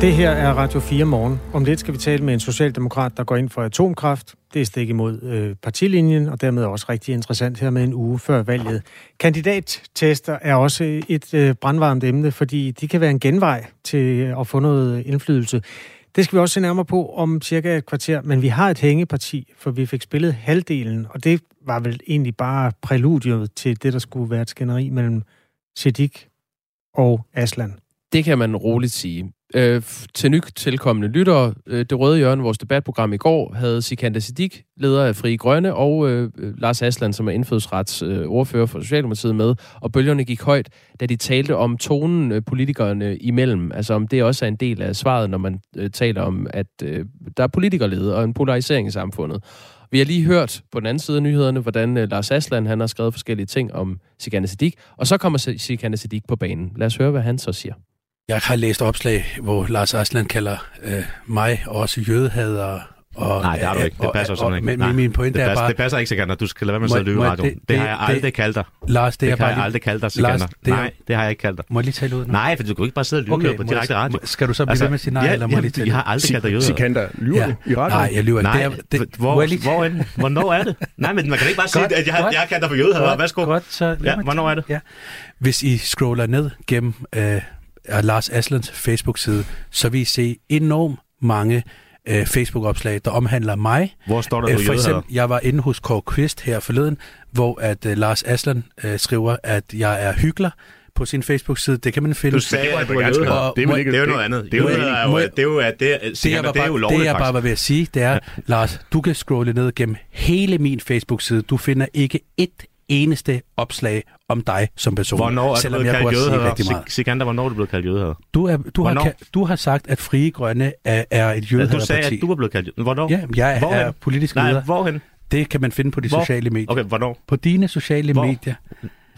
Det her er Radio 4 morgen. Om lidt skal vi tale med en socialdemokrat, der går ind for atomkraft. Det er stik imod øh, partilinjen, og dermed også rigtig interessant her med en uge før valget. Kandidattester er også et øh, brandvarmt emne, fordi de kan være en genvej til øh, at få noget indflydelse. Det skal vi også se nærmere på om cirka et kvarter, men vi har et hængeparti, for vi fik spillet halvdelen, og det var vel egentlig bare præludiet til det, der skulle være et skænderi mellem Siddiq og Aslan. Det kan man roligt sige. Øh, til nyt tilkommende lyttere, øh, Det Røde Hjørne, vores debatprogram i går, havde Sikander Siddiq, leder af Fri Grønne, og øh, øh Lars Asland, som er indfødsrets øh, ordfører for Socialdemokratiet med, og bølgerne gik højt, da de talte om tonen øh, politikerne imellem. Altså om det også er en del af svaret, når man øh, taler om, at øh, der er politikerlede og en polarisering i samfundet. Vi har lige hørt på den anden side af nyhederne, hvordan øh, Lars Asland han har skrevet forskellige ting om Sikanda Siddiq, og så kommer Sikanda Siddiq på banen. Lad os høre, hvad han så siger. Jeg har læst opslag, hvor Lars Aslan kalder øh, mig også jødehader og, Nej, det har du ikke. Det passer sådan ikke. Men Nej, min pointe det passer, er bare... Det passer ikke, Sikander. Du skal lade være med at sidde og lyve radioen. Det, det, har jeg aldrig det, kaldt dig. Lars, det, det bare jeg lige... aldrig kaldt dig, Sikander. Lars, det nej, det har jeg ikke kaldt dig. Må jeg lige tale ud? Nu? Nej, for du kan ikke bare sidde og lyve okay, på direkte radio. Skal du så blive altså, ved med at sige nej, ja, eller må jeg lige tale Jeg har aldrig kaldt dig jøder. Sikander, lyver du i radioen? Nej, jeg lyver ikke. Nej, det, hvor, hvornår er det? Nej, men man kan ikke bare sige, at jeg har kaldt dig for jødehader. Værsgo. Godt, så... Hvornår er det? Hvis I scroller ned gennem øh, Lars Aslans Facebook-side, så vil I se enormt mange øh, Facebook-opslag, der omhandler mig. Hvor står der, du øh, For eksempel, jeg var inde hos Kåre Kvist her forleden, hvor at øh, Lars Aslan øh, skriver, at jeg er hyggelig på sin Facebook-side. Det kan man finde. Du sagde, at du var jøde. Det, det er jo noget andet. Det er jo, det er jo, det er jo, det, det, jeg det er jo lovligt, Det, jeg bare var ved at sige, det er, Lars, du kan scrolle ned gennem hele min Facebook-side. Du finder ikke et eneste opslag om dig som person. Hvornår er du blevet kaldt jødehader? Sikander, hvornår er du blevet kaldt jødehader? Du, er, du, har, du har sagt, at Frie Grønne er, er et jødehaderparti. Du sagde, at du var blevet kaldt jødehader. Hvornår? Ja, jeg hvorhen? er politisk leder. Nej, hvorhen? Det kan man finde på de Hvor? sociale medier. Okay, hvornår? På dine sociale Hvor? medier.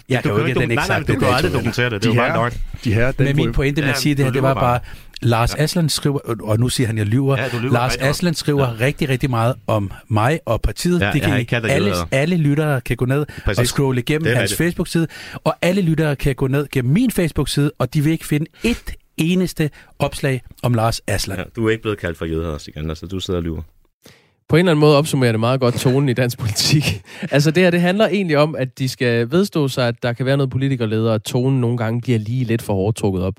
Jeg du kan jo ikke den eksakte Nej, nej, du kan aldrig dokumentere det. Det er jo bare De her, Men min pointe med at sige det her, det var bare, Lars ja. Aslan skriver, og nu siger han, jeg lyver. Ja, lyver Lars Aslan skriver ja. rigtig, rigtig meget om mig og partiet. Ja, det kan I, alle, alle lyttere kan gå ned Præcis. og scrolle igennem hans Facebook-side, og alle lyttere kan gå ned gennem min Facebook-side, og de vil ikke finde et eneste opslag om Lars Aslan. Ja, du er ikke blevet kaldt for jøder, Sikander, så du sidder og lyver på en eller anden måde opsummerer det meget godt tonen i dansk politik. altså det her, det handler egentlig om, at de skal vedstå sig, at der kan være noget politikerleder, og tonen nogle gange bliver lige lidt for hårdt trukket op.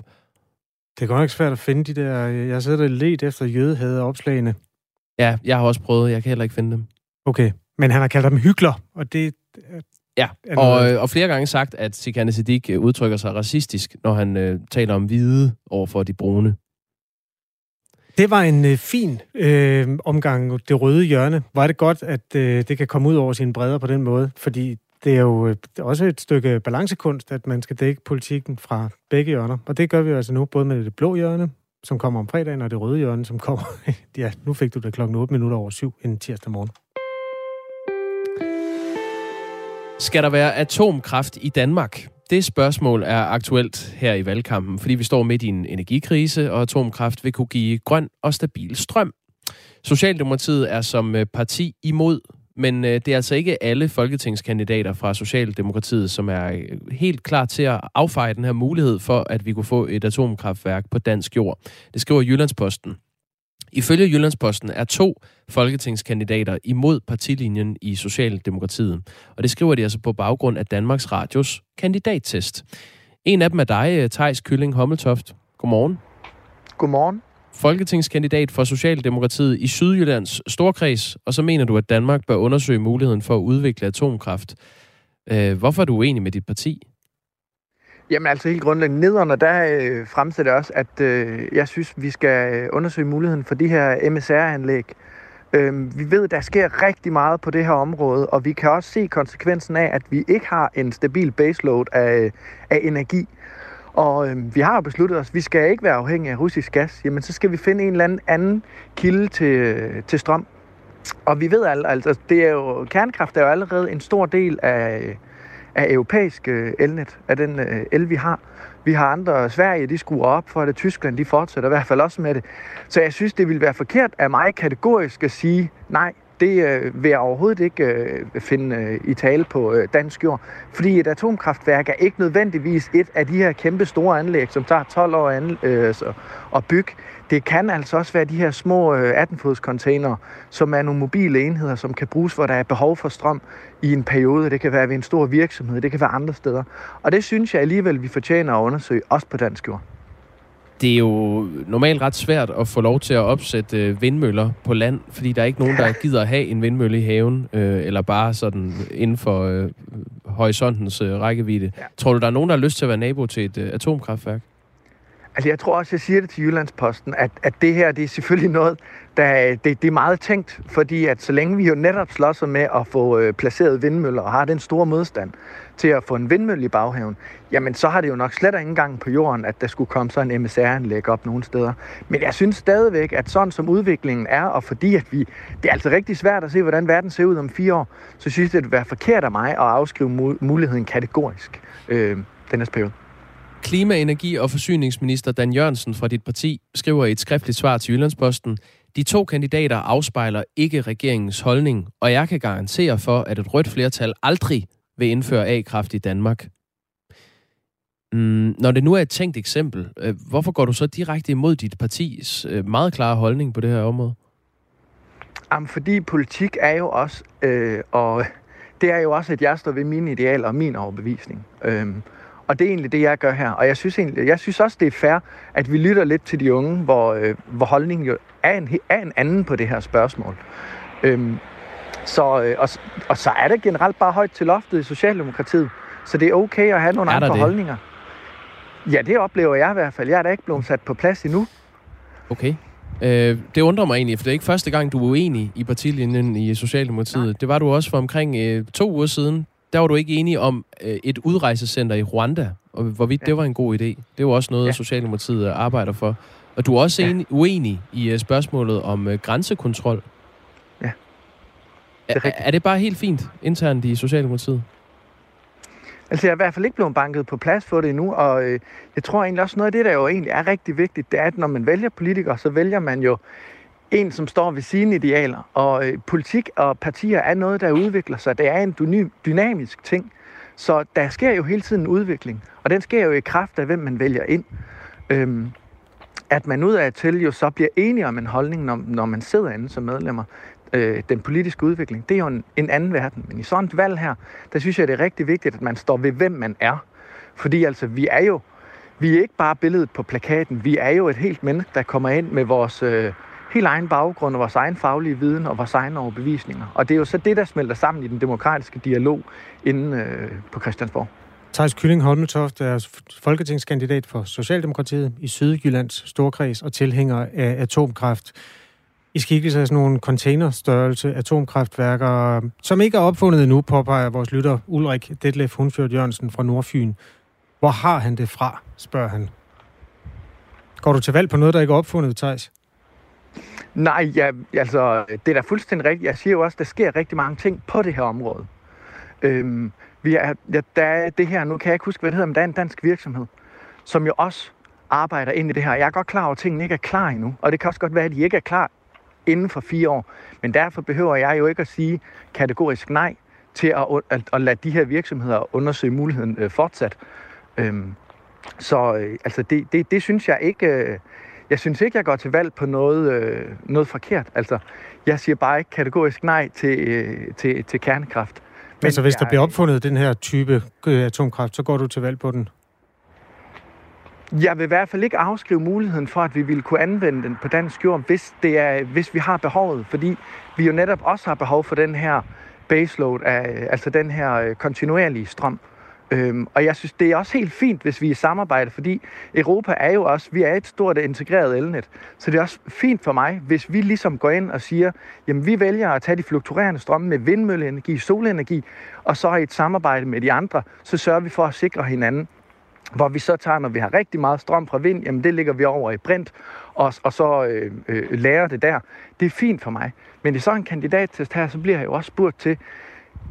Det er godt nok svært at finde de der... Jeg sidder lidt efter jødehade opslagene. Ja, jeg har også prøvet. Jeg kan heller ikke finde dem. Okay, men han har kaldt dem hygler, og det... Ja, og, og flere gange sagt, at Sikane Siddiq øh, udtrykker sig racistisk, når han øh, taler om hvide over for de brune. Det var en øh, fin øh, omgang, det røde hjørne. Var det godt, at øh, det kan komme ud over sine bredder på den måde, fordi det er jo også et stykke balancekunst, at man skal dække politikken fra begge hjørner. Og det gør vi altså nu, både med det blå hjørne, som kommer om fredagen, og det røde hjørne, som kommer... ja, nu fik du det klokken 8 minutter over syv en tirsdag morgen. Skal der være atomkraft i Danmark? Det spørgsmål er aktuelt her i valgkampen, fordi vi står midt i en energikrise, og atomkraft vil kunne give grøn og stabil strøm. Socialdemokratiet er som parti imod men øh, det er altså ikke alle folketingskandidater fra Socialdemokratiet, som er øh, helt klar til at affeje den her mulighed for, at vi kunne få et atomkraftværk på dansk jord. Det skriver Jyllandsposten. Ifølge Jyllandsposten er to folketingskandidater imod partilinjen i Socialdemokratiet. Og det skriver de altså på baggrund af Danmarks Radios kandidattest. En af dem er dig, øh, Tejs Kylling Hommeltoft. Godmorgen. Godmorgen folketingskandidat for Socialdemokratiet i Sydjyllands Storkreds, og så mener du, at Danmark bør undersøge muligheden for at udvikle atomkraft. Øh, hvorfor er du uenig med dit parti? Jamen altså helt grundlæggende nederne, der øh, fremsætter også, at øh, jeg synes, vi skal øh, undersøge muligheden for de her MSR-anlæg. Øh, vi ved, der sker rigtig meget på det her område, og vi kan også se konsekvensen af, at vi ikke har en stabil baseload af, øh, af energi. Og øh, vi har besluttet os, at vi skal ikke være afhængige af russisk gas. Jamen, så skal vi finde en eller anden, anden kilde til, til strøm. Og vi ved altså, det er jo, kernekraft er jo allerede en stor del af, af europæisk øh, elnet, af den øh, el, vi har. Vi har andre, Sverige, de skruer op for det, Tyskland, de fortsætter i hvert fald også med det. Så jeg synes, det vil være forkert af mig kategorisk at sige, nej, det øh, vil jeg overhovedet ikke øh, finde øh, i tale på øh, dansk jord. Fordi et atomkraftværk er ikke nødvendigvis et af de her kæmpe store anlæg, som tager 12 år an, øh, at bygge. Det kan altså også være de her små øh, 18-fods containere, som er nogle mobile enheder, som kan bruges, hvor der er behov for strøm i en periode. Det kan være ved en stor virksomhed, det kan være andre steder. Og det synes jeg alligevel, vi fortjener at undersøge, også på dansk jord det er jo normalt ret svært at få lov til at opsætte øh, vindmøller på land, fordi der er ikke nogen, der gider at have en vindmølle i haven, øh, eller bare sådan inden for øh, horisontens øh, rækkevidde. Ja. Tror du, der er nogen, der har lyst til at være nabo til et øh, atomkraftværk? Altså, jeg tror også, jeg siger det til Jyllandsposten, at, at det her, det er selvfølgelig noget, der det, det er meget tænkt, fordi at så længe vi jo netop slås med at få øh, placeret vindmøller og har den store modstand til at få en vindmølle i baghaven, jamen så har det jo nok slet ikke engang på jorden, at der skulle komme sådan en MSR-anlæg op nogle steder. Men jeg synes stadigvæk, at sådan som udviklingen er, og fordi at vi, det er altså rigtig svært at se, hvordan verden ser ud om fire år, så synes jeg, det vil være forkert af mig at afskrive muligheden kategorisk øh, den her periode. Klima-, energi- og forsyningsminister Dan Jørgensen fra dit parti skriver i et skriftligt svar til Jyllandsposten, de to kandidater afspejler ikke regeringens holdning, og jeg kan garantere for, at et rødt flertal aldrig vil indføre A-kraft i Danmark. Mm, når det nu er et tænkt eksempel, øh, hvorfor går du så direkte imod dit partis øh, meget klare holdning på det her område? Jamen, fordi politik er jo også, øh, og det er jo også, at jeg står ved mine idealer og min overbevisning. Øh, og det er egentlig det, jeg gør her. Og jeg synes, egentlig, jeg synes også, det er fair, at vi lytter lidt til de unge, hvor, øh, hvor holdningen jo er en, er en anden på det her spørgsmål. Øhm, så, øh, og, og så er det generelt bare højt til loftet i Socialdemokratiet. Så det er okay at have nogle er andre det? holdninger. Ja, det oplever jeg i hvert fald. Jeg er da ikke blevet sat på plads endnu. Okay. Øh, det undrer mig egentlig, for det er ikke første gang, du er uenig i partilinjen i Socialdemokratiet. Nej. Det var du også for omkring øh, to uger siden, der var du ikke enig om øh, et udrejsecenter i Rwanda, og hvorvidt ja. det var en god idé. Det var også noget, ja. Socialdemokratiet arbejder for. Og du er også ja. enig, uenig i uh, spørgsmålet om uh, grænsekontrol. Ja. Det er, er, er det bare helt fint internt i Socialdemokratiet? Altså, jeg er i hvert fald ikke blevet banket på plads for det endnu, og øh, jeg tror egentlig også noget af det, der jo egentlig er rigtig vigtigt, det er, at når man vælger politikere, så vælger man jo en, som står ved sine idealer. Og øh, politik og partier er noget, der udvikler sig. Det er en dyny, dynamisk ting. Så der sker jo hele tiden en udvikling. Og den sker jo i kraft af, hvem man vælger ind. Øhm, at man ud af til jo så bliver enige om en holdning, når, når man sidder inde som medlemmer. Øh, den politiske udvikling, det er jo en, en anden verden. Men i sådan et valg her, der synes jeg, det er rigtig vigtigt, at man står ved, hvem man er. Fordi altså, vi er jo vi er ikke bare billedet på plakaten. Vi er jo et helt menneske, der kommer ind med vores... Øh, helt egen baggrund og vores egen faglige viden og vores egne overbevisninger. Og det er jo så det, der smelter sammen i den demokratiske dialog inde øh, på Christiansborg. Thijs Kylling Holmetoft er folketingskandidat for Socialdemokratiet i Sydjyllands Storkreds og tilhænger af atomkraft. I skikkelse af sådan nogle containerstørrelse atomkraftværker, som ikke er opfundet endnu, påpeger vores lytter Ulrik Detlef Hundfjord Jørgensen fra Nordfyn. Hvor har han det fra, spørger han. Går du til valg på noget, der ikke er opfundet, Thijs? Nej, ja, altså, det er da fuldstændig rigtigt. Jeg siger jo også, at der sker rigtig mange ting på det her område. Øhm, vi er, ja, der er det her, nu kan jeg ikke huske, hvad det hedder, men der er en dansk virksomhed, som jo også arbejder ind i det her. Jeg er godt klar over, at tingene ikke er klar endnu, og det kan også godt være, at de ikke er klar inden for fire år. Men derfor behøver jeg jo ikke at sige kategorisk nej til at, at, at lade de her virksomheder undersøge muligheden øh, fortsat. Øhm, så øh, altså det, det, det synes jeg ikke... Øh, jeg synes ikke, jeg går til valg på noget, øh, noget forkert. Altså, jeg siger bare ikke kategorisk nej til, øh, til, til kernekraft. Men altså, hvis jeg, der bliver opfundet den her type øh, atomkraft, så går du til valg på den? Jeg vil i hvert fald ikke afskrive muligheden for, at vi ville kunne anvende den på dansk jord, hvis, det er, hvis vi har behovet. Fordi vi jo netop også har behov for den her baseload, af, altså den her øh, kontinuerlige strøm. Øhm, og jeg synes, det er også helt fint, hvis vi er i samarbejde, fordi Europa er jo også, vi er et stort integreret elnet. Så det er også fint for mig, hvis vi ligesom går ind og siger, jamen vi vælger at tage de fluktuerende strømme med vindmølleenergi, solenergi, og så i et samarbejde med de andre, så sørger vi for at sikre hinanden hvor vi så tager, når vi har rigtig meget strøm fra vind, jamen det ligger vi over i brint, og, og så øh, øh, lærer det der. Det er fint for mig. Men i sådan en kandidattest her, så bliver jeg jo også spurgt til,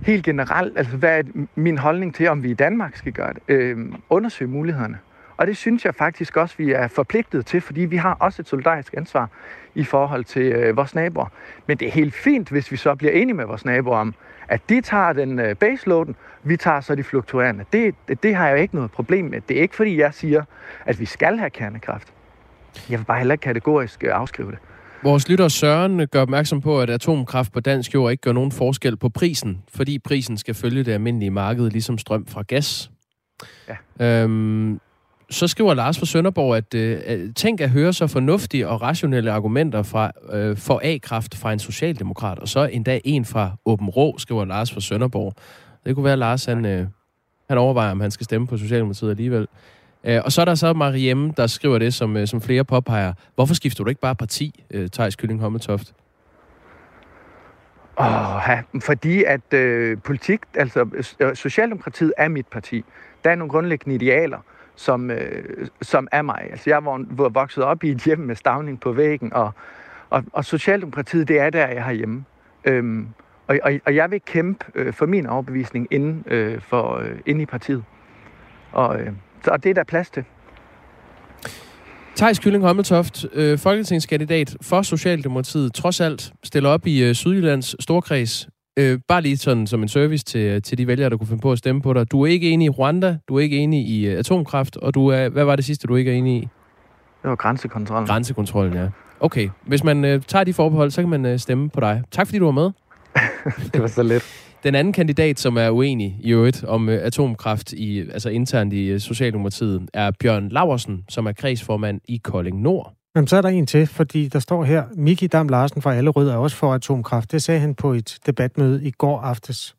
helt generelt, altså hvad er min holdning til, om vi i Danmark skal gøre det? Øh, undersøge mulighederne. Og det synes jeg faktisk også, vi er forpligtet til, fordi vi har også et solidarisk ansvar i forhold til øh, vores naboer. Men det er helt fint, hvis vi så bliver enige med vores naboer om, at de tager den øh, baseloaden, vi tager så de fluktuerende. Det, det, det har jeg jo ikke noget problem med. Det er ikke fordi, jeg siger, at vi skal have kernekraft. Jeg vil bare heller ikke kategorisk øh, afskrive det. Vores lytter Søren gør opmærksom på, at atomkraft på dansk jord ikke gør nogen forskel på prisen, fordi prisen skal følge det almindelige marked, ligesom strøm fra gas. Ja. Øhm, så skriver Lars fra Sønderborg, at øh, tænk at høre så fornuftige og rationelle argumenter fra, øh, for A-kraft fra en socialdemokrat, og så endda en fra Åben Rå, skriver Lars fra Sønderborg. Det kunne være, at Lars han, øh, han overvejer, om han skal stemme på Socialdemokratiet alligevel. Øh, og så er der så Mariemme, der skriver det, som, øh, som flere påpeger. Hvorfor skifter du ikke bare parti, øh, Thijs Kylling Hommetoft? Åh, ja. fordi at øh, politik, altså øh, Socialdemokratiet er mit parti. Der er nogle grundlæggende idealer, som, øh, som er mig. Altså jeg var, var vokset op i et hjem med stavning på væggen, og, og, og Socialdemokratiet, det er der, jeg har hjemme. Øhm, og, og, og jeg vil kæmpe øh, for min overbevisning inden, øh, for, øh, inde i partiet. Og, øh, og det er der plads til. Thijs Kylling Hommeltoft, øh, folketingskandidat for Socialdemokratiet, trods alt stiller op i øh, Sydjyllands Storkreds. Øh, bare lige sådan som en service til, til de vælgere, der kunne finde på at stemme på dig. Du er ikke enig i Rwanda, du er ikke enig i øh, atomkraft, og du er, hvad var det sidste, du ikke er enig i? Det var grænsekontrollen. Grænsekontrollen, ja. Okay, hvis man øh, tager de forbehold, så kan man øh, stemme på dig. Tak fordi du var med. det var så let. Den anden kandidat, som er uenig i øvrigt om øh, atomkraft i, altså internt i øh, Socialdemokratiet, er Bjørn Laversen, som er kredsformand i Kolding Nord. Jamen, så er der en til, fordi der står her, Miki Dam Larsen fra Allerød er også for atomkraft. Det sagde han på et debatmøde i går aftes.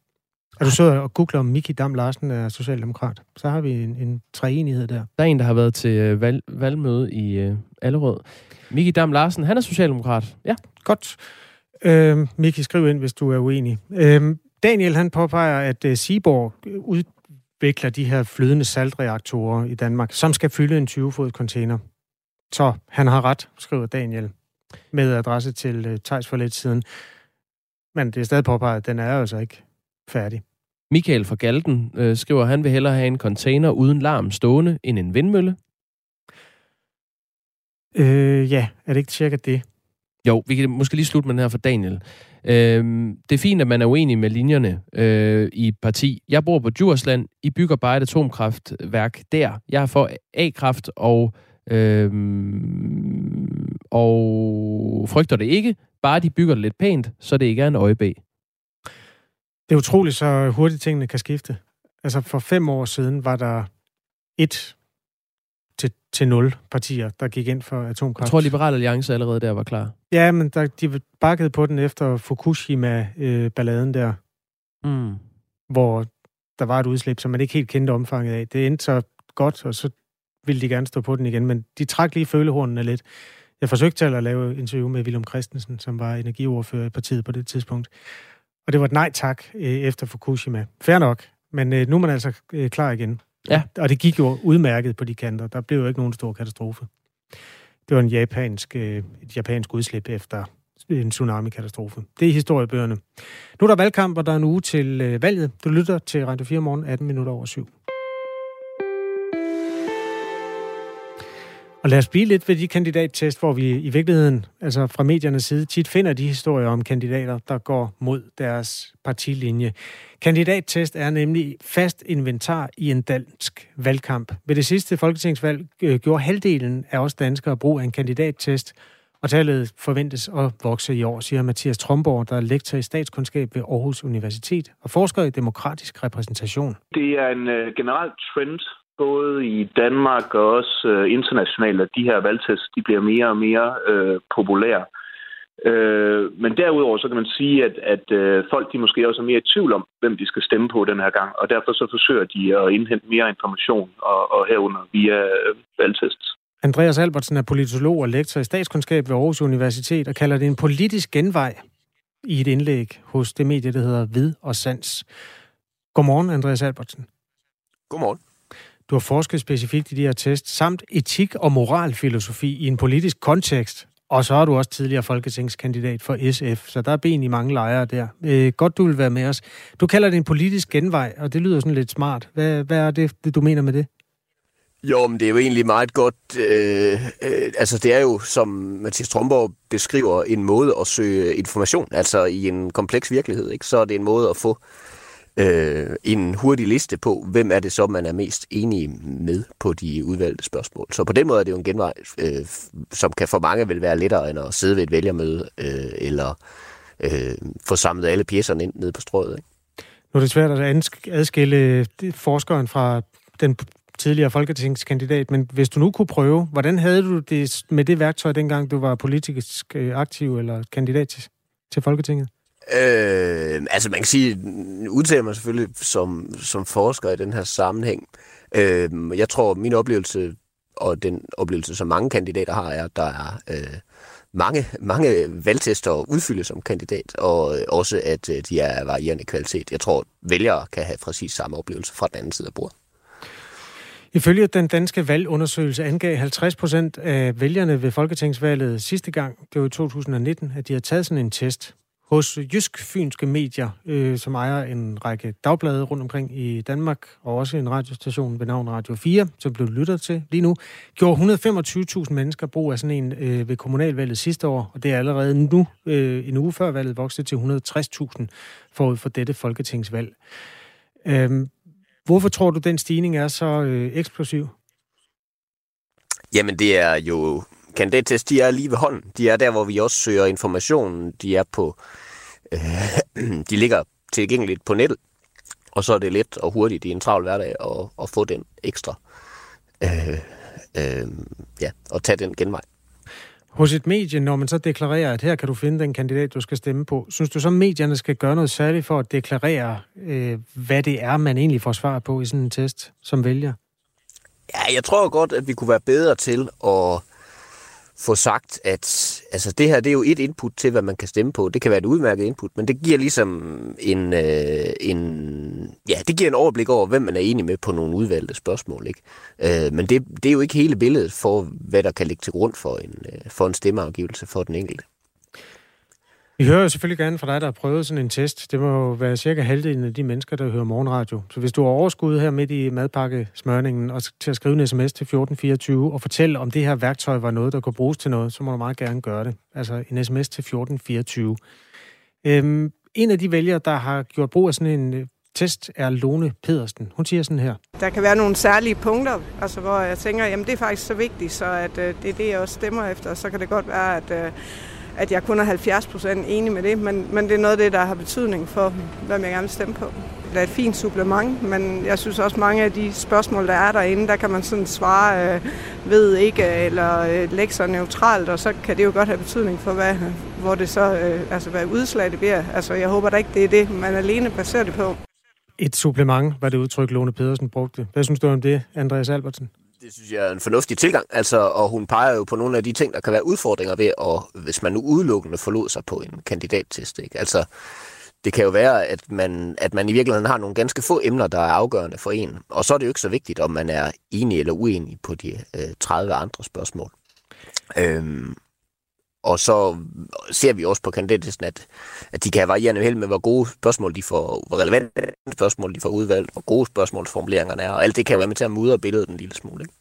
Er du så og googler, om Miki Dam Larsen er socialdemokrat? Så har vi en, en treenighed der. Der er en, der har været til øh, valg, valgmøde i uh, Allerød. Miki Dam Larsen, han er socialdemokrat. Ja. Godt. Øh, Miki, skriv ind, hvis du er uenig. Øh, Daniel, han påpeger, at uh, Seaborg udvikler de her flydende saltreaktorer i Danmark, som skal fylde en 20-fod container. Så han har ret, skriver Daniel, med adresse til uh, Tejs for lidt siden. Men det er stadig påpeget, at den er altså ikke færdig. Michael fra Galten øh, skriver, at han vil hellere have en container uden larm stående end en vindmølle. Øh, ja, er det ikke cirka det? Jo, vi kan måske lige slutte med den her for Daniel. Øhm, det er fint, at man er uenig med linjerne øh, i parti. Jeg bor på Djursland. I bygger bare et atomkraftværk der. Jeg er for A-kraft og, øhm, og frygter det ikke. Bare de bygger det lidt pænt, så det ikke er en øjebæ. Det er utroligt, så hurtigt tingene kan skifte. Altså for fem år siden var der et til, til nul partier, der gik ind for atomkraft. Jeg tror, Liberal Alliance allerede der var klar. Ja, men der, de bakkede på den efter Fukushima-balladen der, mm. hvor der var et udslip, som man ikke helt kendte omfanget af. Det endte så godt, og så ville de gerne stå på den igen, men de trak lige følehornene lidt. Jeg forsøgte at lave interview med Willem Christensen, som var energiordfører i partiet på det tidspunkt. Og det var et nej tak øh, efter Fukushima. Fair nok, men øh, nu er man altså øh, klar igen. Ja. Og det gik jo udmærket på de kanter. Der blev jo ikke nogen stor katastrofe. Det var en japansk, øh, et japansk udslip efter en tsunami-katastrofe. Det er historiebøgerne. Nu er der valgkamp, og der er en uge til øh, valget. Du lytter til Radio 4 morgen, 18 minutter over 7. Og lad os blive lidt ved de kandidattest, hvor vi i virkeligheden, altså fra mediernes side, tit finder de historier om kandidater, der går mod deres partilinje. Kandidattest er nemlig fast inventar i en dansk valgkamp. Ved det sidste folketingsvalg øh, gjorde halvdelen af os danskere brug af en kandidattest, og tallet forventes at vokse i år, siger Mathias Tromborg, der er lektor i statskundskab ved Aarhus Universitet og forsker i demokratisk repræsentation. Det er en øh, generel trend både i Danmark og også øh, internationalt, at de her valgtests de bliver mere og mere øh, populære. Øh, men derudover så kan man sige, at, at øh, folk de måske også er mere i tvivl om, hvem de skal stemme på den her gang, og derfor så forsøger de at indhente mere information og, og herunder via øh, valgtests. Andreas Albertsen er politolog og lektor i statskundskab ved Aarhus Universitet og kalder det en politisk genvej i et indlæg hos det medie, der hedder Vid og Sans. Godmorgen, Andreas Albertsen. Godmorgen. Du har forsket specifikt i de her test, samt etik og moralfilosofi i en politisk kontekst. Og så er du også tidligere folketingskandidat for SF, så der er ben i mange lejre der. Øh, godt, du vil være med os. Du kalder det en politisk genvej, og det lyder sådan lidt smart. Hvad, hvad er det, du mener med det? Jo, men det er jo egentlig meget godt. Øh, øh, altså, det er jo, som Mathias Tromborg beskriver, en måde at søge information, altså i en kompleks virkelighed. Ikke? Så er det en måde at få øh, Øh, en hurtig liste på, hvem er det så, man er mest enig med på de udvalgte spørgsmål. Så på den måde er det jo en genvej, øh, som kan for mange vil være lettere end at sidde ved et vælgermøde, øh, eller øh, få samlet alle pjæserne ind ned på strået. Ikke? Nu er det svært at adskille øh, forskeren fra den tidligere folketingskandidat, men hvis du nu kunne prøve, hvordan havde du det med det værktøj, dengang du var politisk øh, aktiv eller kandidat til, til Folketinget? Øh, altså man kan sige, udtaler mig selvfølgelig som, som forsker i den her sammenhæng. Øh, jeg tror, min oplevelse, og den oplevelse, som mange kandidater har, er, at der er øh, mange, mange valgtester at udfylde som kandidat, og øh, også at øh, de er varierende kvalitet. Jeg tror, vælgere kan have præcis samme oplevelse fra den anden side af bordet. Ifølge den danske valgundersøgelse angav 50 procent af vælgerne ved Folketingsvalget sidste gang, det var i 2019, at de havde taget sådan en test hos Jysk Fynske Medier, øh, som ejer en række dagblade rundt omkring i Danmark, og også en radiostation ved navn Radio 4, som blev lyttet til lige nu, gjorde 125.000 mennesker brug af sådan en øh, ved kommunalvalget sidste år, og det er allerede nu, øh, en uge før valget, vokset til 160.000 forud for dette folketingsvalg. Øh, hvorfor tror du, den stigning er så øh, eksplosiv? Jamen, det er jo kandidattest, de er lige ved hånden. De er der, hvor vi også søger information. De er på, øh, de ligger tilgængeligt på nettet. Og så er det let og hurtigt i en travl hverdag at, at få den ekstra, øh, øh, ja, og tage den genvej. Hos et medie, når man så deklarerer, at her kan du finde den kandidat, du skal stemme på, synes du så, at medierne skal gøre noget særligt for at deklarere, øh, hvad det er, man egentlig får svar på i sådan en test som vælger? Ja, jeg tror godt, at vi kunne være bedre til at få sagt, at altså, det her det er jo et input til, hvad man kan stemme på. Det kan være et udmærket input, men det giver ligesom en, øh, en, ja, det giver en overblik over, hvem man er enig med på nogle udvalgte spørgsmål. Ikke? Øh, men det, det er jo ikke hele billedet for, hvad der kan ligge til grund for en, øh, for en stemmeafgivelse for den enkelte. Vi hører jo selvfølgelig gerne fra dig, der har prøvet sådan en test. Det må jo være cirka halvdelen af de mennesker, der hører morgenradio. Så hvis du har overskud her midt i madpakkesmørningen og til at skrive en sms til 1424 og fortælle, om det her værktøj var noget, der kunne bruges til noget, så må du meget gerne gøre det. Altså en sms til 1424. Øhm, en af de vælgere, der har gjort brug af sådan en øh, test, er Lone Pedersen. Hun siger sådan her. Der kan være nogle særlige punkter, altså, hvor jeg tænker, jamen det er faktisk så vigtigt, så at, øh, det er det, jeg også stemmer efter. Så kan det godt være, at... Øh, at jeg kun er 70 procent enig med det, men, men det er noget af det, der har betydning for, hvad jeg gerne vil stemme på. Det er et fint supplement, men jeg synes også, mange af de spørgsmål, der er derinde, der kan man sådan svare øh, ved ikke, eller øh, lægge sig neutralt, og så kan det jo godt have betydning for, hvad, hvor det så, øh, altså hvad udslag det bliver. Altså jeg håber da ikke, det er det, man alene baserer det på. Et supplement var det udtryk, Lone Pedersen brugte. Hvad synes du om det, Andreas Albertsen? Det synes jeg er en fornuftig tilgang, altså, og hun peger jo på nogle af de ting, der kan være udfordringer ved, og hvis man nu udelukkende forlod sig på en kandidattest. Ikke? Altså, det kan jo være, at man, at man i virkeligheden har nogle ganske få emner, der er afgørende for en. Og så er det jo ikke så vigtigt, om man er enig eller uenig på de øh, 30 andre spørgsmål. Øhm, og så ser vi også på kandidatlisten, at, at de kan have varierende held med, hvor gode spørgsmål de får, hvor relevante spørgsmål de får udvalgt, hvor gode spørgsmålsformuleringerne er, og alt det kan være med til at mudre billedet en lille smule. Ikke?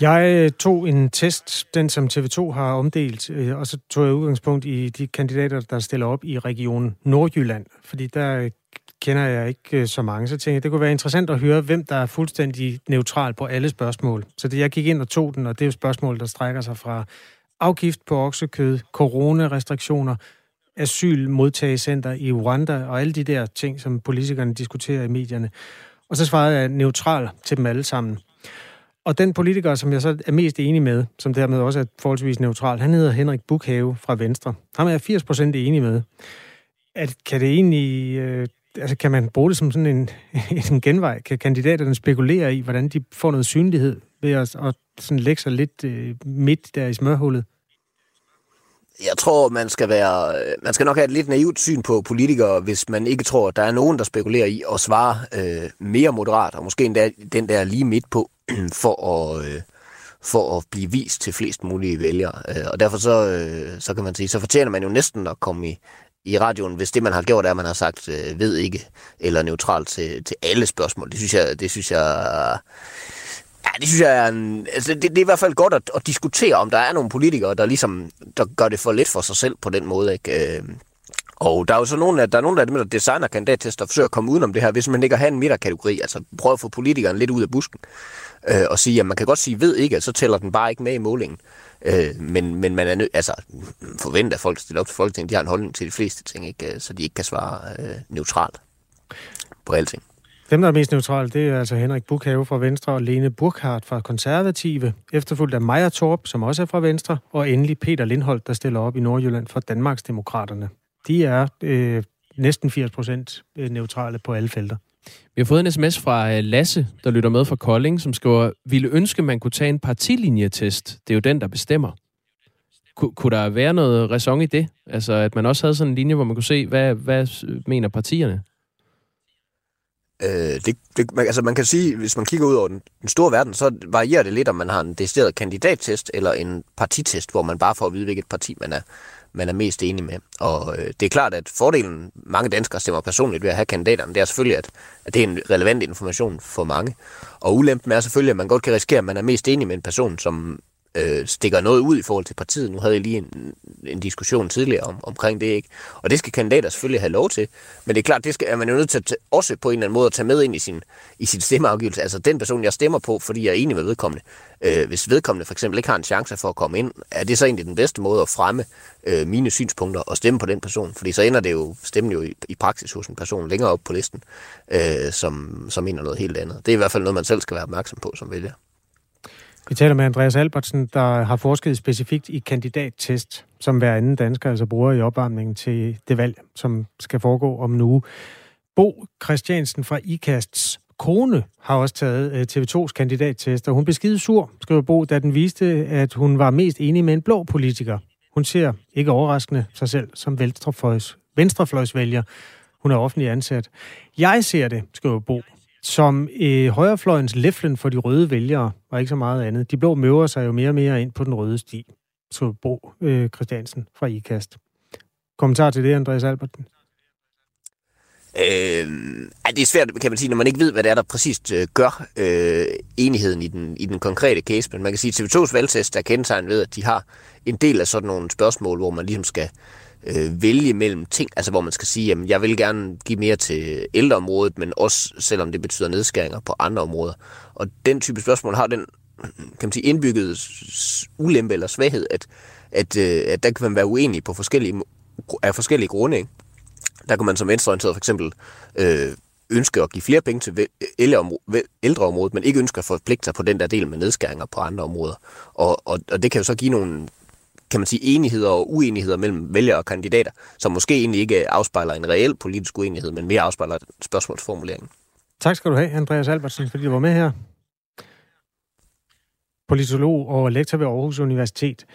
Jeg øh, tog en test, den som TV2 har omdelt, øh, og så tog jeg udgangspunkt i de kandidater, der stiller op i regionen Nordjylland, fordi der øh, kender jeg ikke så mange, så tænkte jeg, det kunne være interessant at høre, hvem der er fuldstændig neutral på alle spørgsmål. Så det, jeg gik ind og tog den, og det er jo spørgsmål, der strækker sig fra afgift på oksekød, coronarestriktioner, asylmodtagecenter i Rwanda og alle de der ting, som politikerne diskuterer i medierne. Og så svarede jeg neutral til dem alle sammen. Og den politiker, som jeg så er mest enig med, som dermed også er forholdsvis neutral, han hedder Henrik Bukhave fra Venstre. Ham er jeg 80% enig med. At, kan det egentlig... Øh, altså, kan man bruge det som sådan en, en genvej? Kan kandidaterne spekulere i, hvordan de får noget synlighed ved at, at sådan lægge sig lidt øh, midt der i smørhullet? Jeg tror, man skal være, øh, man skal nok have et lidt naivt syn på politikere, hvis man ikke tror, at der er nogen, der spekulerer i at svare øh, mere moderat, og måske endda den der lige midt på, for at, øh, for at blive vist til flest mulige vælgere. Øh, og derfor så, øh, så kan man sige, så fortjener man jo næsten at komme i, i radioen, hvis det, man har gjort, er, at man har sagt øh, ved ikke, eller neutralt til, til alle spørgsmål. Det synes jeg, det synes jeg Ja, det synes jeg er en, altså det, det er i hvert fald godt at, at diskutere, om der er nogle politikere, der ligesom der gør det for lidt for sig selv på den måde. Ikke? Øh, og der er jo så nogle af, der er nogle af dem, der designer kandidattester, der forsøger at komme udenom det her, hvis man ikke har en midterkategori, altså prøve at få politikeren lidt ud af busken, øh, og sige, at man kan godt sige, ved ikke, så tæller den bare ikke med i målingen. Øh, Øh, men, men man er nødt, altså forventer at folk stiller op til Folketinget, de har en holdning til de fleste ting, ikke? Øh, så de ikke kan svare øh, neutralt på alting. Dem, der er mest neutrale, det er altså Henrik Bukhave fra Venstre og Lene Burkhardt fra Konservative, efterfulgt af Maja Torp, som også er fra Venstre, og endelig Peter Lindholt, der stiller op i Nordjylland for Danmarksdemokraterne. De er øh, næsten 80 procent øh, neutrale på alle felter. Vi har fået en sms fra øh, Lasse, der lytter med fra Kolding, som skriver, ville ønske, man kunne tage en partilinjetest. Det er jo den, der bestemmer. Kun, kunne der være noget ræson i det? Altså, at man også havde sådan en linje, hvor man kunne se, hvad, hvad mener partierne? Øh, det, det, man, altså man kan sige, hvis man kigger ud over den, den store verden, så varierer det lidt, om man har en decideret kandidattest eller en partitest, hvor man bare får at vide, hvilket parti man er, man er mest enig med. Og øh, det er klart, at fordelen, mange danskere stemmer personligt ved at have kandidaterne, det er selvfølgelig, at, at det er en relevant information for mange. Og ulempen er selvfølgelig, at man godt kan risikere, at man er mest enig med en person, som øh, stikker noget ud i forhold til partiet. Nu havde jeg lige en, en diskussion tidligere om, omkring det, ikke? Og det skal kandidater selvfølgelig have lov til. Men det er klart, det skal, er man jo nødt til at også på en eller anden måde at tage med ind i sin, i sin stemmeafgivelse. Altså den person, jeg stemmer på, fordi jeg er enig med vedkommende. Øh, hvis vedkommende for eksempel ikke har en chance for at komme ind, er det så egentlig den bedste måde at fremme øh, mine synspunkter og stemme på den person? Fordi så ender det jo, stemmen jo i, i praksis hos en person længere op på listen, øh, som, som mener noget helt andet. Det er i hvert fald noget, man selv skal være opmærksom på som vælger. Vi taler med Andreas Albertsen, der har forsket specifikt i kandidattest, som hver anden dansker altså bruger i opvarmningen til det valg, som skal foregå om nu. Bo Christiansen fra IKASTs kone har også taget øh, TV2's kandidattest, og hun beskidte sur, skriver Bo, da den viste, at hun var mest enig med en blå politiker. Hun ser, ikke overraskende, sig selv som venstrefløjs, venstrefløjsvælger. Hun er offentlig ansat. Jeg ser det, skriver Bo, som øh, højrefløjens leflen for de røde vælgere, og ikke så meget andet. De blå møver sig jo mere og mere ind på den røde sti, så Bo øh, Christiansen fra IKAST. Kommentar til det, Andreas Alberten? Øh, det er svært, kan man sige, når man ikke ved, hvad det er, der præcist øh, gør øh, enigheden i den, i den konkrete case. Men man kan sige, at TV2's valgtest er kendetegnet ved, at de har en del af sådan nogle spørgsmål, hvor man ligesom skal øh, Øh, vælge mellem ting, altså hvor man skal sige, at jeg vil gerne give mere til ældreområdet, men også selvom det betyder nedskæringer på andre områder. Og den type spørgsmål har den kan man sige, indbygget ulempe eller svaghed, at, at, øh, at der kan man være uenig på forskellige, af forskellige grunde. Ikke? Der kan man som venstreorienteret for eksempel øh, ønske at give flere penge til ældreområdet, men ikke ønsker at forpligte sig på den der del med nedskæringer på andre områder. Og, og, og det kan jo så give nogle kan man sige, enigheder og uenigheder mellem vælgere og kandidater, som måske egentlig ikke afspejler en reel politisk uenighed, men mere afspejler spørgsmålsformuleringen. Tak skal du have, Andreas Albertsen, fordi du var med her. Politolog og lektor ved Aarhus Universitet.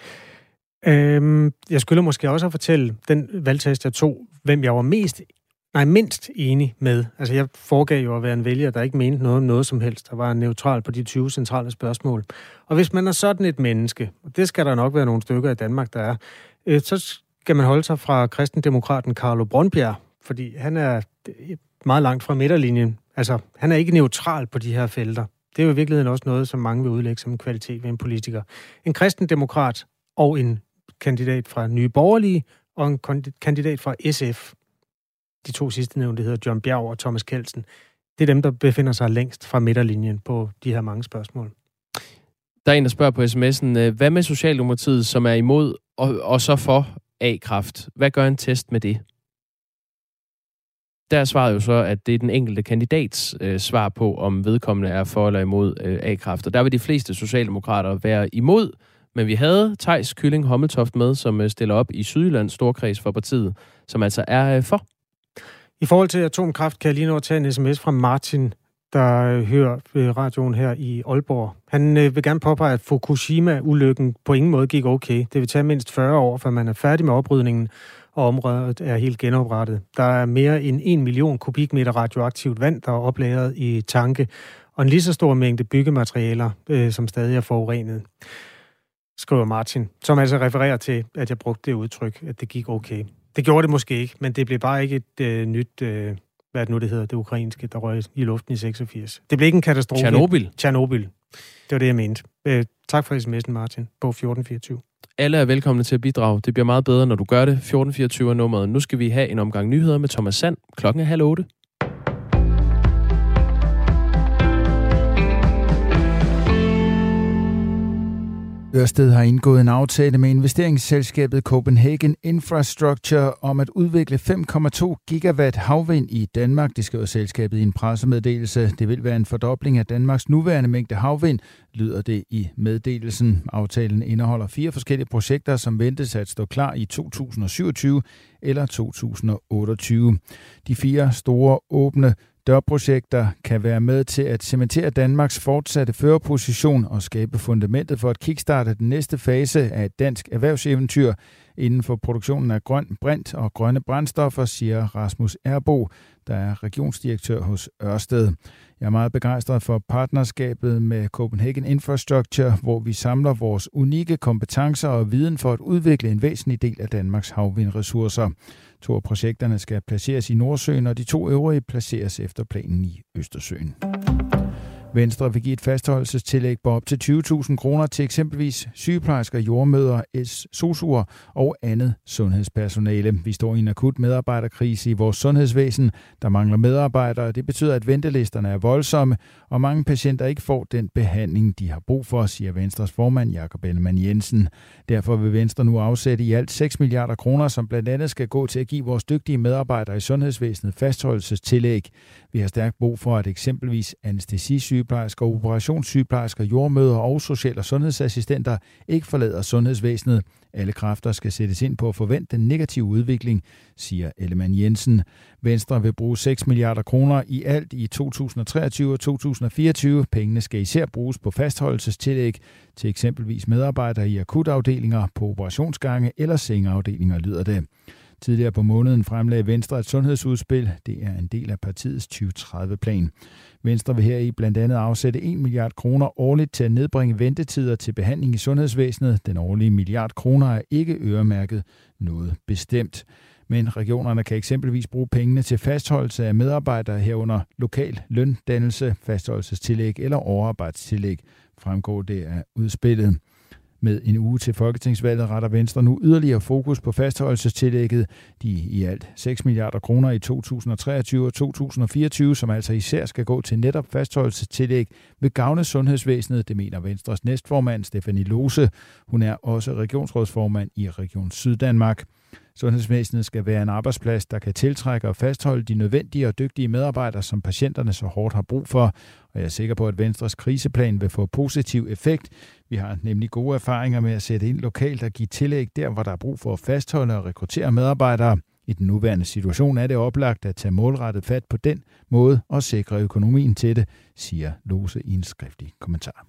Øhm, jeg skulle måske også fortælle den valgtest, jeg tog, hvem jeg var mest nej, mindst enig med. Altså, jeg foregav jo at være en vælger, der ikke mente noget om noget som helst, der var neutral på de 20 centrale spørgsmål. Og hvis man er sådan et menneske, og det skal der nok være nogle stykker i Danmark, der er, øh, så skal man holde sig fra kristendemokraten Carlo Brøndbjerg, fordi han er meget langt fra midterlinjen. Altså, han er ikke neutral på de her felter. Det er jo i virkeligheden også noget, som mange vil udlægge som en kvalitet ved en politiker. En kristendemokrat og en kandidat fra Nye Borgerlige og en kandidat fra SF de to sidste nævnte, hedder John Bjerg og Thomas Kelsen. Det er dem, der befinder sig længst fra midterlinjen på de her mange spørgsmål. Der er en, der spørger på sms'en, øh, hvad med Socialdemokratiet, som er imod og, og så for A-kraft? Hvad gør en test med det? Der svarede jo så, at det er den enkelte kandidats øh, svar på, om vedkommende er for eller imod øh, A-kraft. Og der vil de fleste socialdemokrater være imod, men vi havde Tejs Kylling Hommeltoft med, som øh, stiller op i Sydjyllands Storkreds for partiet, som altså er øh, for. I forhold til atomkraft kan jeg lige nå at tage en sms fra Martin, der øh, hører øh, radioen her i Aalborg. Han øh, vil gerne påpege, at Fukushima-ulykken på ingen måde gik okay. Det vil tage mindst 40 år, før man er færdig med oprydningen, og området er helt genoprettet. Der er mere end 1 million kubikmeter radioaktivt vand, der er oplagret i tanke, og en lige så stor mængde byggematerialer, øh, som stadig er forurenet, skriver Martin, som altså refererer til, at jeg brugte det udtryk, at det gik okay. Det gjorde det måske ikke, men det blev bare ikke et øh, nyt, øh, hvad det nu det hedder, det ukrainske, der røg i luften i 86. Det blev ikke en katastrofe. Tjernobyl. Tjernobyl. Det var det, jeg mente. Øh, tak for sms'en, Martin, på 1424. Alle er velkomne til at bidrage. Det bliver meget bedre, når du gør det. 1424 er nummeret. Nu skal vi have en omgang nyheder med Thomas Sand. Klokken er halv otte. Ørsted har indgået en aftale med investeringsselskabet Copenhagen Infrastructure om at udvikle 5,2 gigawatt havvind i Danmark. Det skriver selskabet i en pressemeddelelse. Det vil være en fordobling af Danmarks nuværende mængde havvind, lyder det i meddelelsen. Aftalen indeholder fire forskellige projekter, som ventes at stå klar i 2027 eller 2028. De fire store åbne Dørprojekter kan være med til at cementere Danmarks fortsatte førerposition og skabe fundamentet for at kickstarte den næste fase af et dansk erhvervseventyr inden for produktionen af grøn brint og grønne brændstoffer, siger Rasmus Erbo, der er regionsdirektør hos Ørsted. Jeg er meget begejstret for partnerskabet med Copenhagen Infrastructure, hvor vi samler vores unikke kompetencer og viden for at udvikle en væsentlig del af Danmarks havvindressourcer. To af projekterne skal placeres i Nordsøen, og de to øvrige placeres efter planen i Østersøen. Venstre vil give et fastholdelsestillæg på op til 20.000 kroner til eksempelvis sygeplejersker, jordmøder, sosuer og andet sundhedspersonale. Vi står i en akut medarbejderkrise i vores sundhedsvæsen. Der mangler medarbejdere. Det betyder, at ventelisterne er voldsomme, og mange patienter ikke får den behandling, de har brug for, siger Venstres formand Jakob Ellemann Jensen. Derfor vil Venstre nu afsætte i alt 6 milliarder kroner, som blandt andet skal gå til at give vores dygtige medarbejdere i sundhedsvæsenet fastholdelsestillæg. Vi har stærkt brug for, at eksempelvis anestesisygeplejersker, operationssygeplejersker, jordmøder og social- og sundhedsassistenter ikke forlader sundhedsvæsenet. Alle kræfter skal sættes ind på at forvente den negative udvikling, siger Ellemann Jensen. Venstre vil bruge 6 milliarder kroner i alt i 2023 og 2024. Pengene skal især bruges på fastholdelsestillæg til eksempelvis medarbejdere i akutafdelinger, på operationsgange eller sengeafdelinger, lyder det. Tidligere på måneden fremlagde Venstre et sundhedsudspil. Det er en del af partiets 2030-plan. Venstre vil her i blandt andet afsætte 1 milliard kroner årligt til at nedbringe ventetider til behandling i sundhedsvæsenet. Den årlige milliard kroner er ikke øremærket noget bestemt. Men regionerne kan eksempelvis bruge pengene til fastholdelse af medarbejdere herunder lokal løndannelse, fastholdelsestillæg eller overarbejdstillæg, fremgår det af udspillet. Med en uge til folketingsvalget retter Venstre nu yderligere fokus på fastholdelsestillægget. De i alt 6 milliarder kroner i 2023 og 2024, som altså især skal gå til netop fastholdelsestillæg, vil gavne sundhedsvæsenet, det mener Venstres næstformand Stefanie Lose. Hun er også regionsrådsformand i Region Syddanmark. Sundhedsvæsenet skal være en arbejdsplads, der kan tiltrække og fastholde de nødvendige og dygtige medarbejdere, som patienterne så hårdt har brug for. Og jeg er sikker på, at Venstres kriseplan vil få positiv effekt. Vi har nemlig gode erfaringer med at sætte ind lokalt og give tillæg der, hvor der er brug for at fastholde og rekruttere medarbejdere. I den nuværende situation er det oplagt at tage målrettet fat på den måde og sikre økonomien til det, siger Lose i en skriftlig kommentar.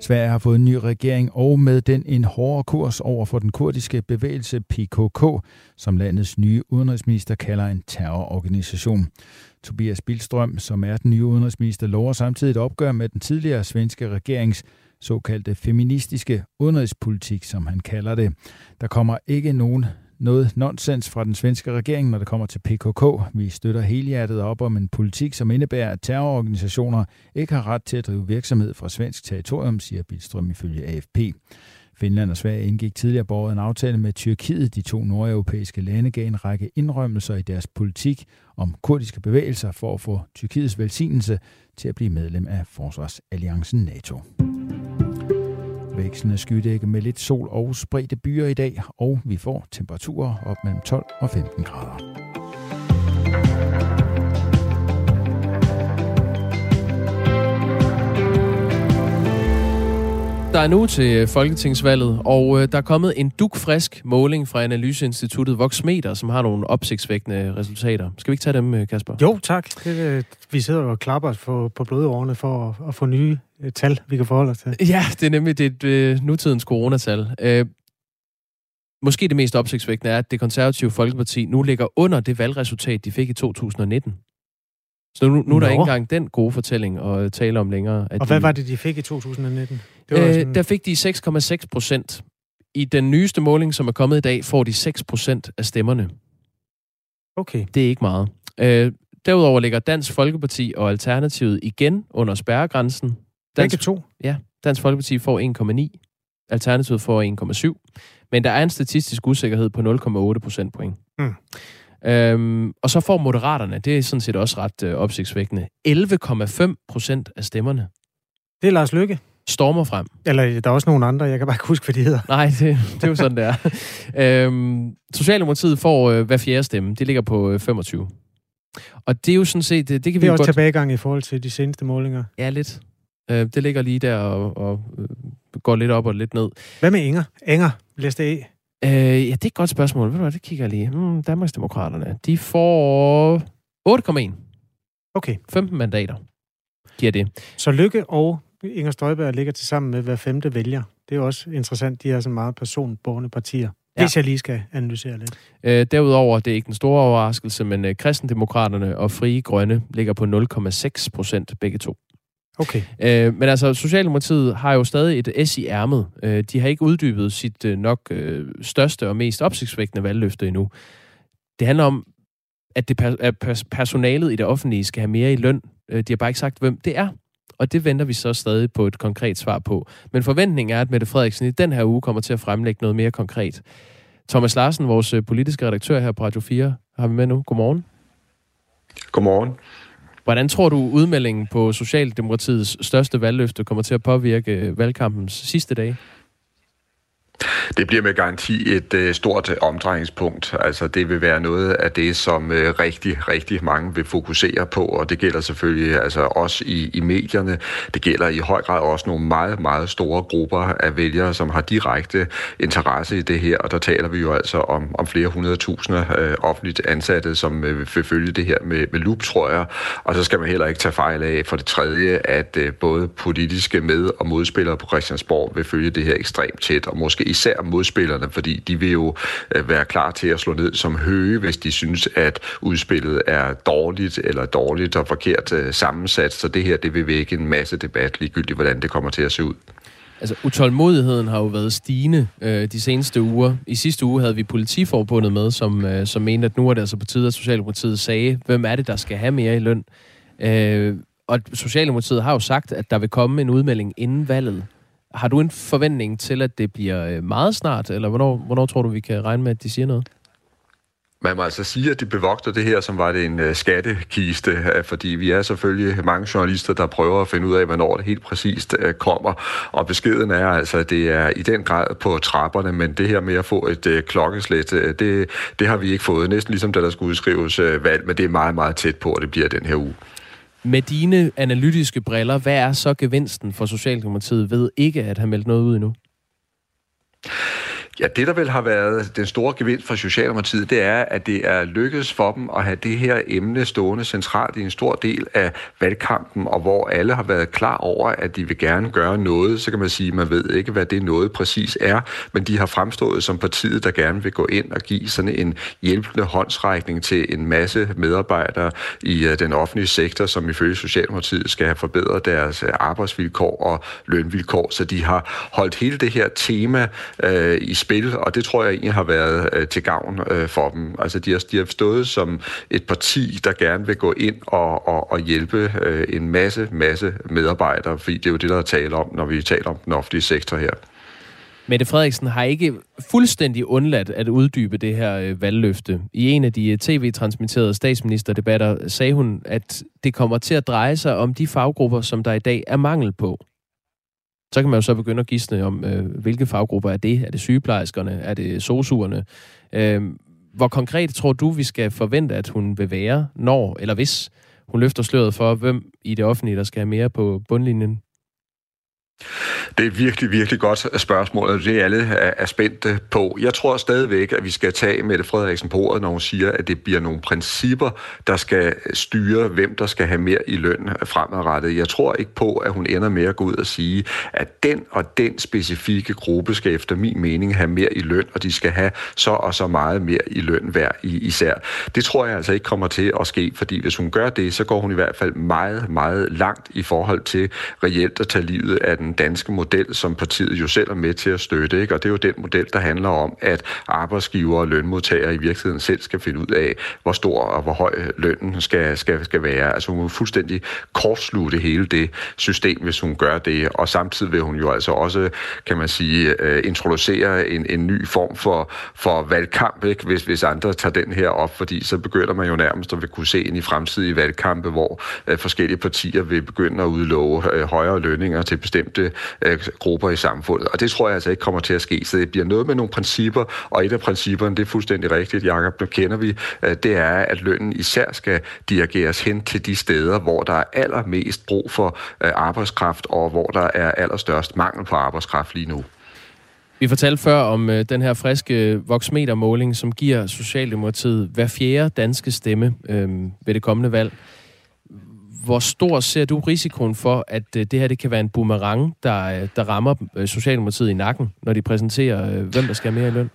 Sverige har fået en ny regering og med den en hårdere kurs over for den kurdiske bevægelse PKK, som landets nye udenrigsminister kalder en terrororganisation. Tobias Billstrøm, som er den nye udenrigsminister, lover samtidig et opgør med den tidligere svenske regerings såkaldte feministiske udenrigspolitik, som han kalder det. Der kommer ikke nogen noget nonsens fra den svenske regering, når det kommer til PKK. Vi støtter helhjertet op om en politik, som indebærer, at terrororganisationer ikke har ret til at drive virksomhed fra svensk territorium, siger Bilstrøm ifølge AFP. Finland og Sverige indgik tidligere på året en aftale med Tyrkiet. De to nordeuropæiske lande gav en række indrømmelser i deres politik om kurdiske bevægelser for at få Tyrkiets velsignelse til at blive medlem af Forsvarsalliancen NATO. Vekslende skydække med lidt sol og spredte byer i dag, og vi får temperaturer op mellem 12 og 15 grader. Der er nu til Folketingsvalget, og øh, der er kommet en dukfrisk måling fra Analyseinstituttet Voxmeter, som har nogle opsigtsvækkende resultater. Skal vi ikke tage dem, øh, Kasper? Jo, tak. Det, øh, vi sidder og klapper på, på blodårene for at, at få nye tal, vi kan forholde os til. Ja, det er nemlig det, det nutidens coronatal. Øh, måske det mest opsigtsvækkende er, at det konservative Folkeparti nu ligger under det valgresultat, de fik i 2019. Så nu, nu er der ikke engang den gode fortælling at tale om længere. At og hvad de, var det, de fik i 2019? Det var øh, sådan... Der fik de 6,6 procent. I den nyeste måling, som er kommet i dag, får de 6 procent af stemmerne. Okay. Det er ikke meget. Øh, Derudover ligger Dansk Folkeparti og Alternativet igen under spærregrænsen. Dansk, Begge to? Ja, Dansk Folkeparti får 1,9, Alternativet får 1,7. Men der er en statistisk usikkerhed på 0,8 procentpoint. Mm. Øhm, og så får moderaterne, det er sådan set også ret øh, opsigtsvækkende, 11,5 procent af stemmerne. Det er Lars Lykke. Stormer frem. Eller der er også nogle andre, jeg kan bare ikke huske, hvad de hedder. Nej, det, det er jo sådan, det er. øhm, Socialdemokratiet får øh, hver fjerde stemme. Det ligger på øh, 25. Og det er jo sådan set... Det, det kan vi det er også godt... tilbagegang i forhold til de seneste målinger. Ja, lidt. Øh, det ligger lige der og, og øh, går lidt op og lidt ned. Hvad med Inger? Inger, læste E? Øh, ja, det er et godt spørgsmål. Ved du hvad, det kigger jeg lige. Hmm, Danmarksdemokraterne, de får 8,1. Okay. 15 mandater giver det. Så Lykke og Inger Støjberg ligger til sammen med hver femte vælger. Det er jo også interessant. De er så meget personborgende partier. Ja. Hvis jeg lige skal analysere lidt. Øh, derudover, det er ikke den store overraskelse, men øh, kristendemokraterne og Frie Grønne ligger på 0,6 procent begge to. Okay. Øh, men altså, Socialdemokratiet har jo stadig et S i ærmet. Øh, de har ikke uddybet sit øh, nok øh, største og mest opsigtsvækkende valgløfte endnu. Det handler om, at, det per, at personalet i det offentlige skal have mere i løn. Øh, de har bare ikke sagt, hvem det er. Og det venter vi så stadig på et konkret svar på. Men forventningen er, at Mette Frederiksen i den her uge kommer til at fremlægge noget mere konkret. Thomas Larsen, vores øh, politiske redaktør her på Radio 4, har vi med nu. Godmorgen. Godmorgen. Hvordan tror du, udmeldingen på Socialdemokratiets største valgløfte kommer til at påvirke valgkampens sidste dage? Det bliver med garanti et øh, stort øh, omdrejningspunkt. Altså det vil være noget af det, som øh, rigtig, rigtig mange vil fokusere på, og det gælder selvfølgelig altså også i, i medierne. Det gælder i høj grad også nogle meget, meget store grupper af vælgere, som har direkte interesse i det her, og der taler vi jo altså om, om flere hundredtusinder øh, offentligt ansatte, som øh, vil følge det her med, med lup, tror jeg. Og så skal man heller ikke tage fejl af for det tredje, at øh, både politiske med- og modspillere på Christiansborg vil følge det her ekstremt tæt, og måske især modspillerne, fordi de vil jo øh, være klar til at slå ned som høge, hvis de synes, at udspillet er dårligt eller dårligt og forkert øh, sammensat. Så det her, det vil vække en masse debat, ligegyldigt hvordan det kommer til at se ud. Altså, utålmodigheden har jo været stigende øh, de seneste uger. I sidste uge havde vi politiforbundet med, som, øh, som mente, at nu er det altså på tide, at Socialdemokratiet sagde, hvem er det, der skal have mere i løn? Øh, og Socialdemokratiet har jo sagt, at der vil komme en udmelding inden valget. Har du en forventning til, at det bliver øh, meget snart, eller hvornår, hvornår tror du, vi kan regne med, at de siger noget? Man må altså sige, at de bevogter det her, som var det en øh, skattekiste, øh, fordi vi er selvfølgelig mange journalister, der prøver at finde ud af, hvornår det helt præcist kommer. Og beskeden er altså, at det er i den grad på trapperne, men det her med at få et klokkeslæt, det, det har vi ikke fået. Næsten ligesom da der skulle udskrives valg, men det er meget, meget tæt på, at det bliver den her uge. Med dine analytiske briller, hvad er så gevinsten for Socialdemokratiet ved ikke at have meldt noget ud endnu? Ja, det der vel har været den store gevinst for Socialdemokratiet, det er, at det er lykkedes for dem at have det her emne stående centralt i en stor del af valgkampen, og hvor alle har været klar over, at de vil gerne gøre noget. Så kan man sige, at man ved ikke, hvad det noget præcis er, men de har fremstået som partiet, der gerne vil gå ind og give sådan en hjælpende håndsrækning til en masse medarbejdere i øh, den offentlige sektor, som ifølge Socialdemokratiet skal have forbedret deres øh, arbejdsvilkår og lønvilkår. Så de har holdt hele det her tema øh, i spil, og det tror jeg egentlig har været øh, til gavn øh, for dem. Altså de har, de har stået som et parti, der gerne vil gå ind og, og, og hjælpe øh, en masse, masse medarbejdere, fordi det er jo det, der er tale om, når vi taler om den offentlige sektor her. Mette Frederiksen har ikke fuldstændig undladt at uddybe det her øh, valgløfte. I en af de øh, tv-transmitterede statsministerdebatter sagde hun, at det kommer til at dreje sig om de faggrupper, som der i dag er mangel på. Så kan man jo så begynde at gisne om, øh, hvilke faggrupper er det? Er det sygeplejerskerne? Er det sosuerne? Øh, hvor konkret tror du, vi skal forvente, at hun vil være, når eller hvis hun løfter sløret for, hvem i det offentlige, der skal have mere på bundlinjen? Det er virkelig, virkelig godt øh, spørgsmål, og det er alle øh, er spændte øh, på. Jeg tror stadigvæk, at vi skal tage Mette Frederiksen på ordet, når hun siger, at det bliver nogle principper, der skal styre, hvem der skal have mere i løn fremadrettet. Jeg tror ikke på, at hun ender med at gå ud og sige, at den og den specifikke gruppe skal efter min mening have mere i løn, og de skal have så og så meget mere i løn hver især. Det tror jeg altså ikke kommer til at ske, fordi hvis hun gør det, så går hun i hvert fald meget, meget langt i forhold til reelt at tage livet af den danske model som partiet jo selv er med til at støtte. Ikke? Og det er jo den model, der handler om, at arbejdsgiver og lønmodtagere i virkeligheden selv skal finde ud af, hvor stor og hvor høj lønnen skal, skal, skal være. Altså hun vil fuldstændig kortslutte hele det system, hvis hun gør det. Og samtidig vil hun jo altså også, kan man sige, øh, introducere en, en ny form for, for valgkamp, ikke? Hvis, hvis andre tager den her op, fordi så begynder man jo nærmest at vil kunne se ind i fremtidige valgkampe, hvor øh, forskellige partier vil begynde at udlove øh, højere lønninger til bestemte uh, grupper i samfundet. Og det tror jeg altså ikke kommer til at ske. Så det bliver noget med nogle principper, og et af principperne, det er fuldstændig rigtigt, Jacob, det kender vi, øh, det er, at lønnen især skal dirigeres hen til de steder, hvor der er allermest brug for øh, arbejdskraft, og hvor der er allerstørst mangel på arbejdskraft lige nu. Vi fortalte før om øh, den her friske øh, voksmetermåling, som giver Socialdemokratiet hver fjerde danske stemme øh, ved det kommende valg. Hvor stor ser du risikoen for, at øh, det her det kan være en boomerang, der, øh, der rammer øh, Socialdemokratiet i nakken, når de præsenterer, hvem der skal have mere i løn?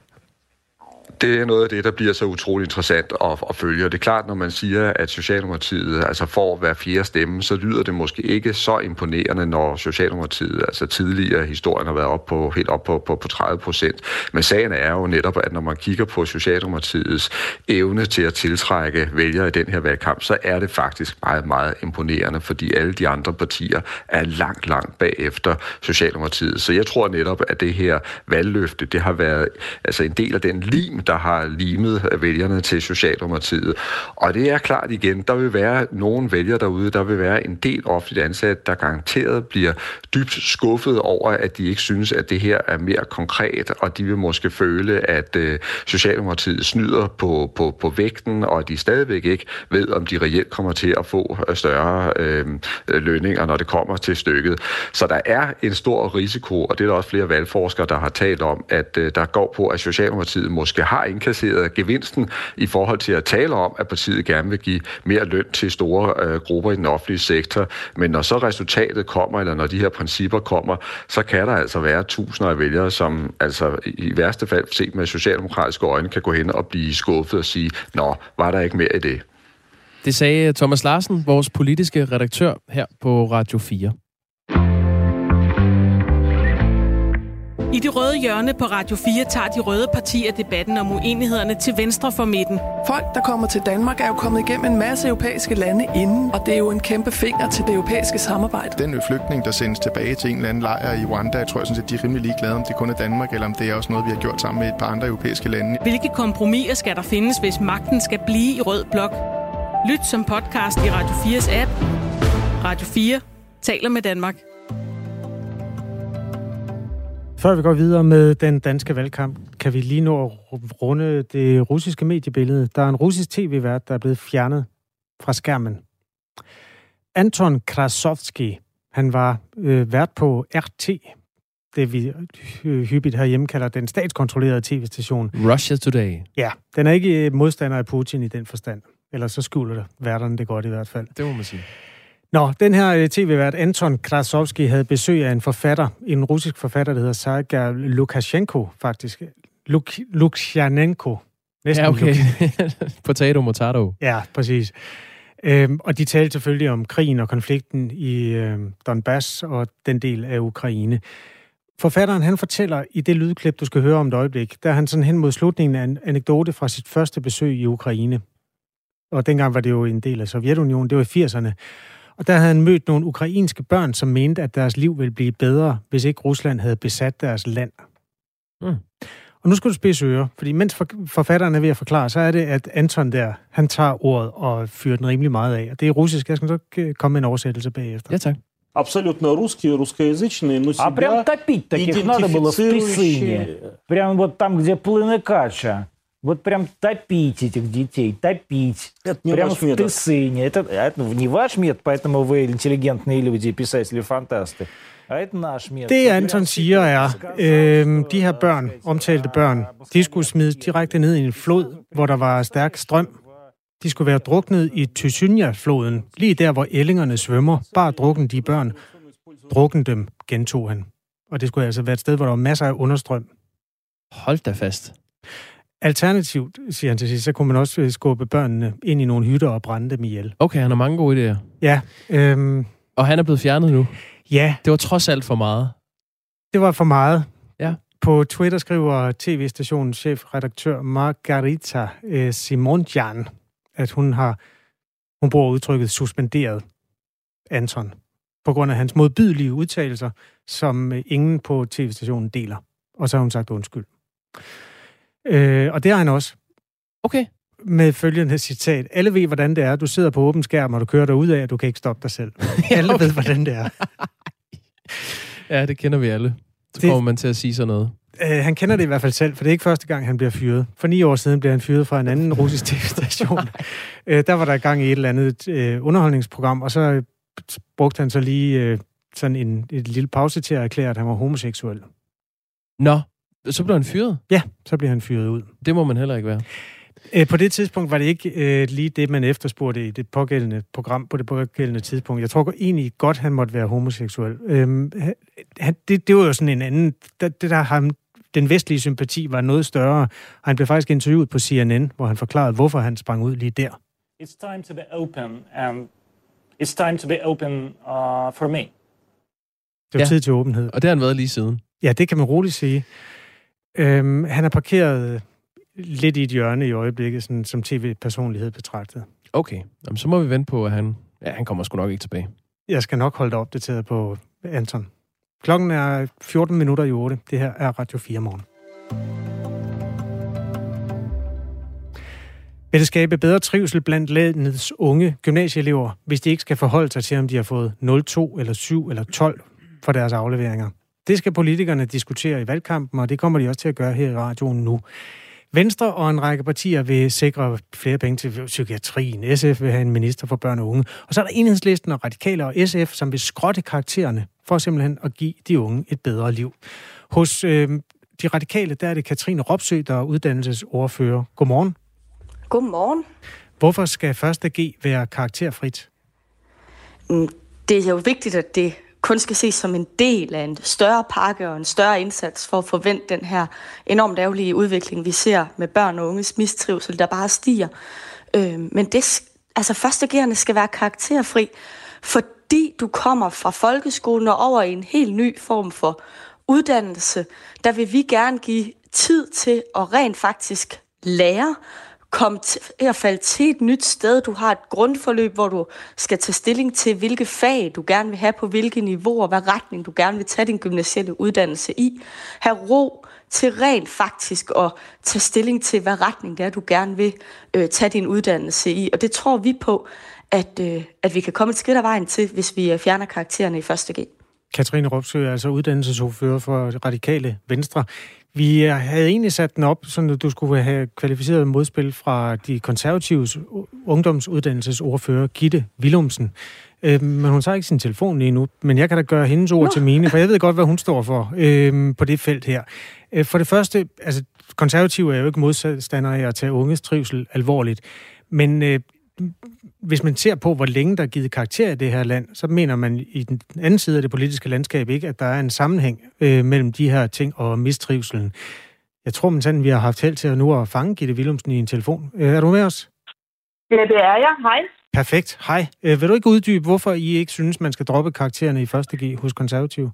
Det er noget af det, der bliver så utrolig interessant at, at følge. Og det er klart, når man siger, at Socialdemokratiet altså får hver fjerde stemme, så lyder det måske ikke så imponerende, når Socialdemokratiet altså tidligere historien har været op på, helt op på, på, på 30 procent. Men sagen er jo netop, at når man kigger på Socialdemokratiets evne til at tiltrække vælgere i den her valgkamp, så er det faktisk meget, meget imponerende, fordi alle de andre partier er langt, langt bagefter Socialdemokratiet. Så jeg tror netop, at det her valgløfte, det har været altså en del af den lim, der har limet vælgerne til Socialdemokratiet. Og det er klart igen, der vil være nogle vælgere derude, der vil være en del offentligt ansat, der garanteret bliver dybt skuffet over, at de ikke synes, at det her er mere konkret, og de vil måske føle, at øh, Socialdemokratiet snyder på, på, på vægten, og at de stadigvæk ikke ved, om de reelt kommer til at få øh, større øh, lønninger, når det kommer til stykket. Så der er en stor risiko, og det er der også flere valgforskere, der har talt om, at øh, der går på, at Socialdemokratiet måske har indkasseret gevinsten i forhold til at tale om, at partiet gerne vil give mere løn til store øh, grupper i den offentlige sektor. Men når så resultatet kommer, eller når de her principper kommer, så kan der altså være tusinder af vælgere, som altså i værste fald set med socialdemokratiske øjne kan gå hen og blive skuffet og sige, nå, var der ikke mere i det? Det sagde Thomas Larsen, vores politiske redaktør her på Radio 4. I det røde hjørne på Radio 4 tager de røde partier debatten om uenighederne til venstre for midten. Folk, der kommer til Danmark, er jo kommet igennem en masse europæiske lande inden, og det er jo en kæmpe finger til det europæiske samarbejde. Den flygtning, der sendes tilbage til en eller anden lejr i Rwanda, jeg tror jeg sådan set, de er rimelig ligeglade, om det kun er Danmark, eller om det er også noget, vi har gjort sammen med et par andre europæiske lande. Hvilke kompromiser skal der findes, hvis magten skal blive i rød blok? Lyt som podcast i Radio 4's app. Radio 4 taler med Danmark. Før vi går videre med den danske valgkamp, kan vi lige nå at runde det russiske mediebillede. Der er en russisk tv-vært, der er blevet fjernet fra skærmen. Anton Krasovski, han var øh, vært på RT, det vi hyppigt herhjemme kalder den statskontrollerede tv-station. Russia Today. Ja, den er ikke modstander af Putin i den forstand. Eller så skjuler det værterne det godt i hvert fald. Det må man sige. Nå, den her øh, tv-vært Anton Krasovski havde besøg af en forfatter, en russisk forfatter, der hedder Sergej Lukashenko, faktisk. Luk Lukashenko. Næsten ja, okay. potato, motato. Ja, præcis. Øhm, og de talte selvfølgelig om krigen og konflikten i øh, Donbass og den del af Ukraine. Forfatteren, han fortæller i det lydklip, du skal høre om et øjeblik, der er han sådan hen mod slutningen af en anekdote fra sit første besøg i Ukraine. Og dengang var det jo en del af Sovjetunionen, det var i 80'erne. Og der havde han mødt nogle ukrainske børn, som mente, at deres liv ville blive bedre, hvis ikke Rusland havde besat deres land. Mm. Og nu skal du spidse øre, fordi mens forfatteren er ved at forklare, så er det, at Anton der, han tager ordet og fyrer den rimelig meget af. Og det er russisk. Jeg skal så komme med en oversættelse bagefter. Ja, tak. абсолютно русские, русскоязычные, но себя А прям топить таких надо было в Писыне. Прям вот там, где плыны кача. Вот прям топить этих детей, топить. Это не прям ваш в метод. Тысыне. Это, это не ваш метод, поэтому вы интеллигентные люди, писатели, фантасты. Det Anton siger er, øh, de her børn, omtalte børn, de skulle smides direkte ned i en flod, hvor der var stærk strøm. De skulle være druknet i Tysynja-floden, lige der, hvor ællingerne svømmer. Bare drukken de børn. Drukken dem, gentog han. Og det skulle altså være et sted, hvor der var masser af understrøm. Hold da fast. Alternativt, siger han til sidst, så kunne man også skubbe børnene ind i nogle hytter og brænde dem ihjel. Okay, han har mange gode idéer. Ja. Øhm, og han er blevet fjernet nu? Ja. Det var trods alt for meget. Det var for meget. Ja. På Twitter skriver tv-stationens chefredaktør Margarita eh, Simonjan, at hun har hun bruger udtrykket suspenderet Anton på grund af hans modbydelige udtalelser, som øh, ingen på tv-stationen deler. Og så har hun sagt undskyld. Øh, og det har han også. Okay. Med følgende citat. Alle ved, hvordan det er. Du sidder på åben skærm, og du kører dig ud af, at du kan ikke stoppe dig selv. alle okay. ved, hvordan det er. ja, det kender vi alle. Så det... kommer man til at sige sådan noget. Øh, han kender det i hvert fald selv, for det er ikke første gang, han bliver fyret. For ni år siden blev han fyret fra en anden russisk tv-station. øh, der var der gang i et eller andet øh, underholdningsprogram, og så øh, brugte han så lige øh, sådan en, et lille pause til at erklære, at han var homoseksuel. Nå, så blev han fyret? Ja, så blev han fyret ud. Det må man heller ikke være. Øh, på det tidspunkt var det ikke øh, lige det, man efterspurgte i det pågældende program på det pågældende tidspunkt. Jeg tror egentlig godt, han måtte være homoseksuel. Øh, han, det, det var jo sådan en anden... Det, det der ham, den vestlige sympati var noget større. Han blev faktisk interviewet på CNN, hvor han forklarede, hvorfor han sprang ud lige der. It's time to be open, and it's time to be open uh, for me. Det var ja. tid til åbenhed. Og det har han været lige siden. Ja, det kan man roligt sige. Øhm, han er parkeret lidt i et hjørne i øjeblikket, sådan, som tv-personlighed betragtet. Okay, Jamen, så må vi vente på, at han... Ja, han kommer sgu nok ikke tilbage. Jeg skal nok holde dig opdateret på Anton. Klokken er 14 minutter i 8. Det her er Radio 4 morgen. Vil det skabe bedre trivsel blandt landets unge gymnasieelever, hvis de ikke skal forholde sig til, om de har fået 0,2 eller 7 eller 12 for deres afleveringer? Det skal politikerne diskutere i valgkampen, og det kommer de også til at gøre her i radioen nu. Venstre og en række partier vil sikre flere penge til psykiatrien. SF vil have en minister for børn og unge. Og så er der enhedslisten og radikale og SF, som vil skrotte karaktererne for simpelthen at give de unge et bedre liv. Hos øh, de radikale, der er det Katrine Ropsø, der er uddannelsesordfører. Godmorgen. Godmorgen. Hvorfor skal 1. G være karakterfrit? Mm, det er jo vigtigt, at det kun skal ses som en del af en større pakke og en større indsats for at forvente den her enormt ærgerlige udvikling, vi ser med børn og unges mistrivsel, der bare stiger. Øh, men det, altså førstegerende skal være karakterfri, fordi du kommer fra folkeskolen og over i en helt ny form for uddannelse, der vil vi gerne give tid til at rent faktisk lære, komme til at falde til et nyt sted. Du har et grundforløb, hvor du skal tage stilling til, hvilke fag du gerne vil have på hvilke niveauer, hvad retning du gerne vil tage din gymnasielle uddannelse i. Have ro til rent faktisk at tage stilling til, hvad retning det er, du gerne vil øh, tage din uddannelse i. Og det tror vi på, at, øh, at vi kan komme et skridt af vejen til, hvis vi øh, fjerner karaktererne i første G. Katrine Ropsø er altså uddannelsesordfører for Radikale Venstre. Vi havde egentlig sat den op, så du skulle have kvalificeret modspil fra de konservatives ungdomsuddannelsesordfører, Gitte Willumsen. Øh, men hun tager ikke sin telefon lige nu, men jeg kan da gøre hendes ord Nå. til mine, for jeg ved godt, hvad hun står for øh, på det felt her. Øh, for det første, altså konservative er jo ikke modstandere af at tage unges trivsel alvorligt, men øh, hvis man ser på, hvor længe der er givet karakter i det her land, så mener man i den anden side af det politiske landskab ikke, at der er en sammenhæng øh, mellem de her ting og mistrivselen. Jeg tror, man sådan, vi har haft held til at nu at fange Gitte Willumsen i en telefon. Øh, er du med os? Ja, det er jeg. Hej. Perfekt. Hej. Øh, vil du ikke uddybe, hvorfor I ikke synes, man skal droppe karaktererne i første G hos konservative?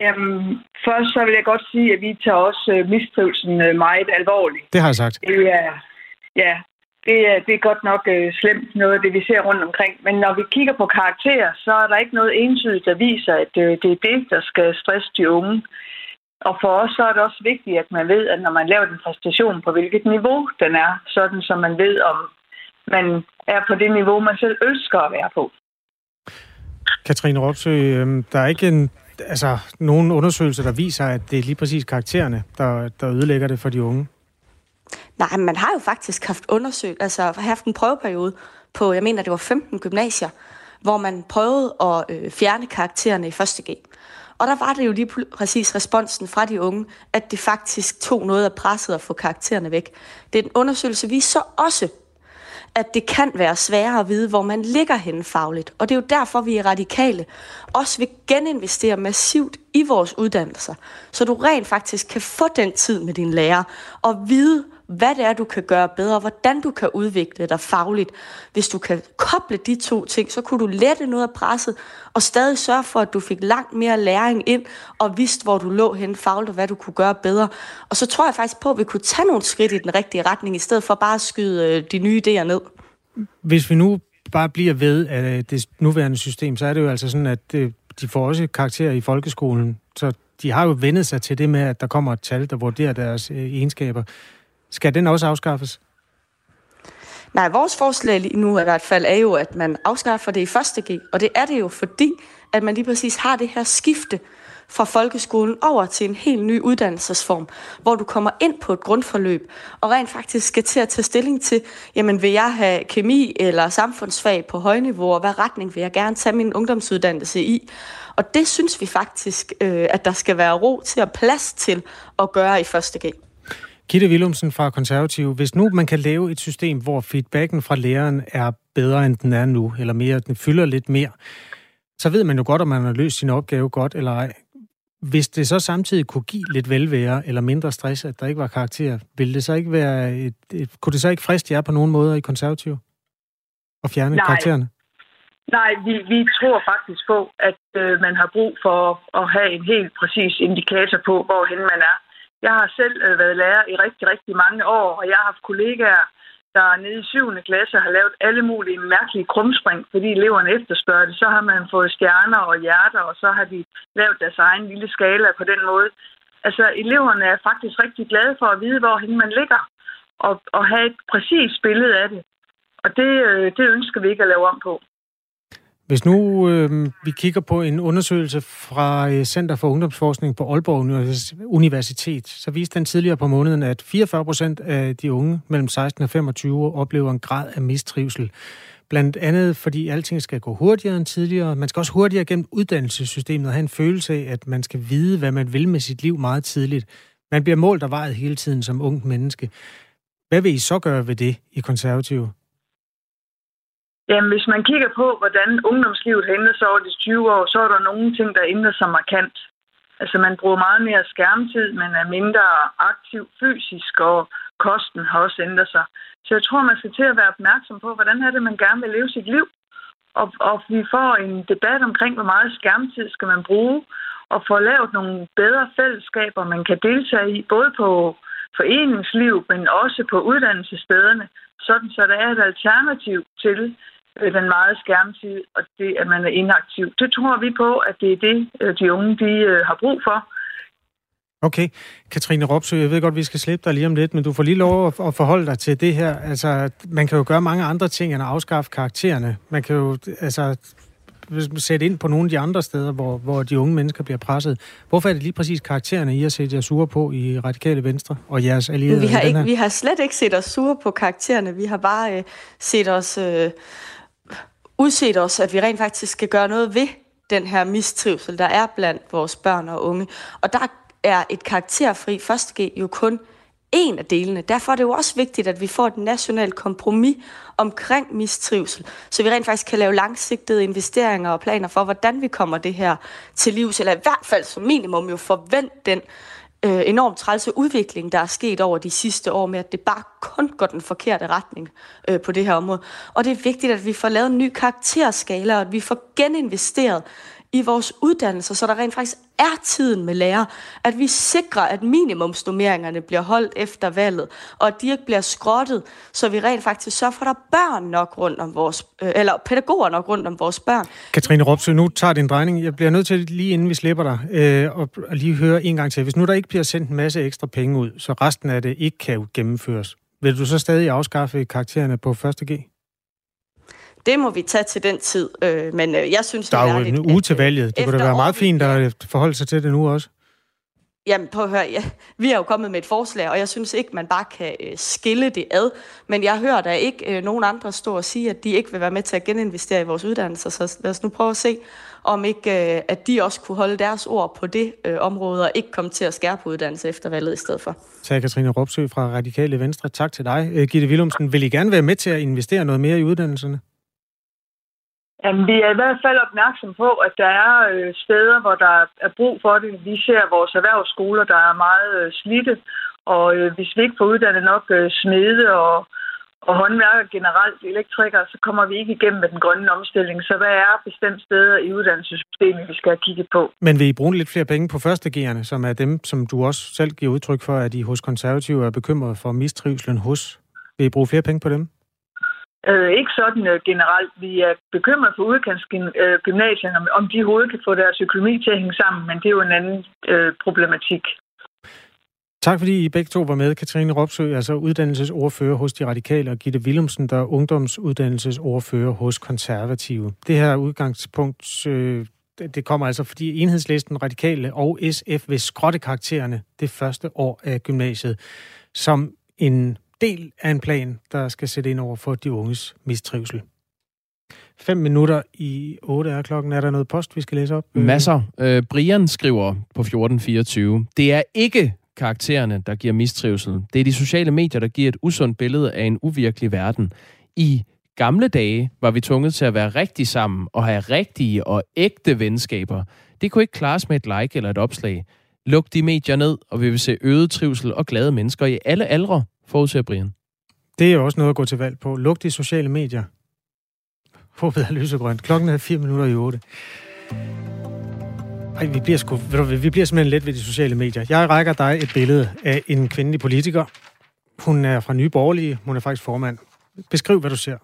Jamen, først så vil jeg godt sige, at vi tager også øh, mistrivelsen øh, meget alvorligt. Det har jeg sagt. Det er, ja, det, er, det er godt nok øh, slemt noget af det, vi ser rundt omkring. Men når vi kigger på karakterer, så er der ikke noget entydigt, der viser, at øh, det er det, der skal stresse de unge. Og for os så er det også vigtigt, at man ved, at når man laver en præstation, på hvilket niveau den er, sådan så man ved, om man er på det niveau, man selv ønsker at være på. Katrine Ropsø, øhm, der er ikke en, altså, nogen undersøgelser, der viser, at det er lige præcis karaktererne, der, der ødelægger det for de unge. Nej, man har jo faktisk haft undersøgt, altså haft en prøveperiode på, jeg mener, det var 15 gymnasier, hvor man prøvede at øh, fjerne karaktererne i 1.G. Og der var det jo lige præcis responsen fra de unge, at det faktisk tog noget af presset at få karaktererne væk. Det er en undersøgelse viser så også, at det kan være sværere at vide, hvor man ligger henne fagligt. Og det er jo derfor, vi er radikale også vil geninvestere massivt i vores uddannelser, så du rent faktisk kan få den tid med din lærer og vide, hvad det er, du kan gøre bedre, hvordan du kan udvikle dig fagligt. Hvis du kan koble de to ting, så kunne du lette noget af presset, og stadig sørge for, at du fik langt mere læring ind, og vidste, hvor du lå hen fagligt, og hvad du kunne gøre bedre. Og så tror jeg faktisk på, at vi kunne tage nogle skridt i den rigtige retning, i stedet for bare at skyde øh, de nye idéer ned. Hvis vi nu bare bliver ved af øh, det nuværende system, så er det jo altså sådan, at øh, de får også karakterer i folkeskolen, så de har jo vendet sig til det med, at der kommer et tal, der vurderer deres egenskaber. Skal den også afskaffes? Nej, vores forslag lige nu i hvert fald er jo, at man afskaffer det i første G, og det er det jo fordi, at man lige præcis har det her skifte fra folkeskolen over til en helt ny uddannelsesform, hvor du kommer ind på et grundforløb og rent faktisk skal til at tage stilling til, jamen vil jeg have kemi eller samfundsfag på højniveau, og hvad retning vil jeg gerne tage min ungdomsuddannelse i? Og det synes vi faktisk, øh, at der skal være ro til og plads til at gøre i første G. Gitte Willumsen fra Konservative, hvis nu man kan lave et system, hvor feedbacken fra læreren er bedre, end den er nu, eller mere, den fylder lidt mere, så ved man jo godt, om man har løst sin opgave godt eller ej. Hvis det så samtidig kunne give lidt velvære eller mindre stress, at der ikke var karakter, ville det så ikke være et, et, kunne det så ikke friste jer på nogen måder i konservativ at fjerne Nej. karaktererne? Nej, vi, vi tror faktisk på, at øh, man har brug for at have en helt præcis indikator på, hvorhen man er. Jeg har selv øh, været lærer i rigtig, rigtig mange år, og jeg har haft kollegaer, der nede i 7. klasse har lavet alle mulige mærkelige krumspring, fordi eleverne efterspørger det. Så har man fået stjerner og hjerter, og så har de lavet deres egen lille skala på den måde. Altså, eleverne er faktisk rigtig glade for at vide, hvor man ligger, og, og have et præcist billede af det. Og det, øh, det ønsker vi ikke at lave om på. Hvis nu øh, vi kigger på en undersøgelse fra øh, Center for Ungdomsforskning på Aalborg Universitet, så viste den tidligere på måneden, at 44 procent af de unge mellem 16 og 25 år oplever en grad af mistrivsel. Blandt andet fordi alting skal gå hurtigere end tidligere. Man skal også hurtigere gennem uddannelsessystemet og have en følelse af, at man skal vide, hvad man vil med sit liv meget tidligt. Man bliver målt og vejet hele tiden som ungt menneske. Hvad vil I så gøre ved det i konservative? Jamen, hvis man kigger på, hvordan ungdomslivet har ændret sig over de 20 år, så er der nogle ting, der ændrer sig markant. Altså, man bruger meget mere skærmtid, man er mindre aktiv fysisk, og kosten har også ændret sig. Så jeg tror, man skal til at være opmærksom på, hvordan er det, man gerne vil leve sit liv. Og, og vi får en debat omkring, hvor meget skærmtid skal man bruge, og få lavet nogle bedre fællesskaber, man kan deltage i, både på foreningsliv, men også på uddannelsesstederne, sådan så der er et alternativ til den meget skærmtid, og det, at man er inaktiv. Det tror vi på, at det er det, øh, de unge de øh, har brug for. Okay. Katrine Ropsø, jeg ved godt, vi skal slippe dig lige om lidt, men du får lige lov at forholde dig til det her. Altså, man kan jo gøre mange andre ting end at afskaffe karaktererne. Man kan jo altså, sætte ind på nogle af de andre steder, hvor, hvor de unge mennesker bliver presset. Hvorfor er det lige præcis karaktererne, I har set jer sure på i Radikale Venstre og jeres allierede? Vi har, ikke, vi har slet ikke set os sure på karaktererne. Vi har bare øh, set os... Øh, udset os, at vi rent faktisk skal gøre noget ved den her mistrivsel, der er blandt vores børn og unge. Og der er et karakterfri 1.G jo kun en af delene. Derfor er det jo også vigtigt, at vi får et nationalt kompromis omkring mistrivsel, så vi rent faktisk kan lave langsigtede investeringer og planer for, hvordan vi kommer det her til livs, eller i hvert fald som minimum jo forvent den øh, enormt trælse udvikling, der er sket over de sidste år med, at det bare kun går den forkerte retning øh, på det her område. Og det er vigtigt, at vi får lavet en ny karakterskala, og at vi får geninvesteret i vores uddannelser, så der rent faktisk er tiden med lærer, at vi sikrer, at minimumsnummeringerne bliver holdt efter valget, og at de ikke bliver skrottet, så vi rent faktisk sørger for, at der er børn nok rundt om vores, øh, eller pædagoger nok rundt om vores børn. Katrine Ropsø, nu tager din drejning. Jeg bliver nødt til, lige inden vi slipper dig, øh, og lige høre en gang til. Hvis nu der ikke bliver sendt en masse ekstra penge ud, så resten af det ikke kan gennemføres, vil du så stadig afskaffe karaktererne på 1. G? Det må vi tage til den tid, øh, men øh, jeg synes... Der er jo en uge til valget. Det kunne da være meget fint at forholde sig til det nu også. Jamen, på at høre, ja, vi er jo kommet med et forslag, og jeg synes ikke, man bare kan øh, skille det ad. Men jeg hører da ikke øh, nogen andre stå og sige, at de ikke vil være med til at geninvestere i vores uddannelser. Så lad os nu prøve at se, om ikke, øh, at de også kunne holde deres ord på det øh, område, og ikke komme til at skærpe uddannelse efter valget i stedet for. Tak, Katrine Ropsø fra Radikale Venstre. Tak til dig. Øh, Gitte Willumsen, vil I gerne være med til at investere noget mere i uddannelserne? Jamen, vi er i hvert fald opmærksom på, at der er øh, steder, hvor der er brug for det. Vi ser vores erhvervsskoler, der er meget øh, slidte, Og øh, hvis vi ikke får uddannet nok øh, smede og, og håndværker generelt, elektrikere, så kommer vi ikke igennem med den grønne omstilling. Så hvad er bestemt steder i uddannelsessystemet, vi skal have kigget på? Men vil I bruge lidt flere penge på førstegerne, som er dem, som du også selv giver udtryk for, at I hos konservative er bekymret for mistrivselen hos? Vil I bruge flere penge på dem? Øh, ikke sådan øh, generelt. Vi er bekymret for udkantsgymnasierne, øh, om de overhovedet kan få deres økonomi til at hænge sammen, men det er jo en anden øh, problematik. Tak fordi I begge to var med. Katrine Ropsø, altså uddannelsesordfører hos De Radikale, og Gitte Willumsen, der er ungdomsuddannelsesordfører hos Konservative. Det her udgangspunkt, øh, det kommer altså, fordi enhedslisten, Radikale og SF vil skrotte karaktererne det første år af gymnasiet, som en del af en plan, der skal sætte ind over for de unges mistrivsel. Fem minutter i 8 er klokken. Er der noget post, vi skal læse op? Øh, Masser. Øh, Brian skriver på 1424. Det er ikke karaktererne, der giver mistrivsel. Det er de sociale medier, der giver et usundt billede af en uvirkelig verden. I gamle dage var vi tvunget til at være rigtig sammen og have rigtige og ægte venskaber. Det kunne ikke klares med et like eller et opslag. Luk de medier ned, og vi vil se øget trivsel og glade mennesker i alle aldre, forudser Brian. Det er jo også noget at gå til valg på. Luk de sociale medier. Håbet er lysegrønt. Klokken er 4 minutter i 8. Ej, vi bliver, sgu, vi bliver simpelthen let ved de sociale medier. Jeg rækker dig et billede af en kvindelig politiker. Hun er fra Nye Borgerlige. Hun er faktisk formand. Beskriv, hvad du ser.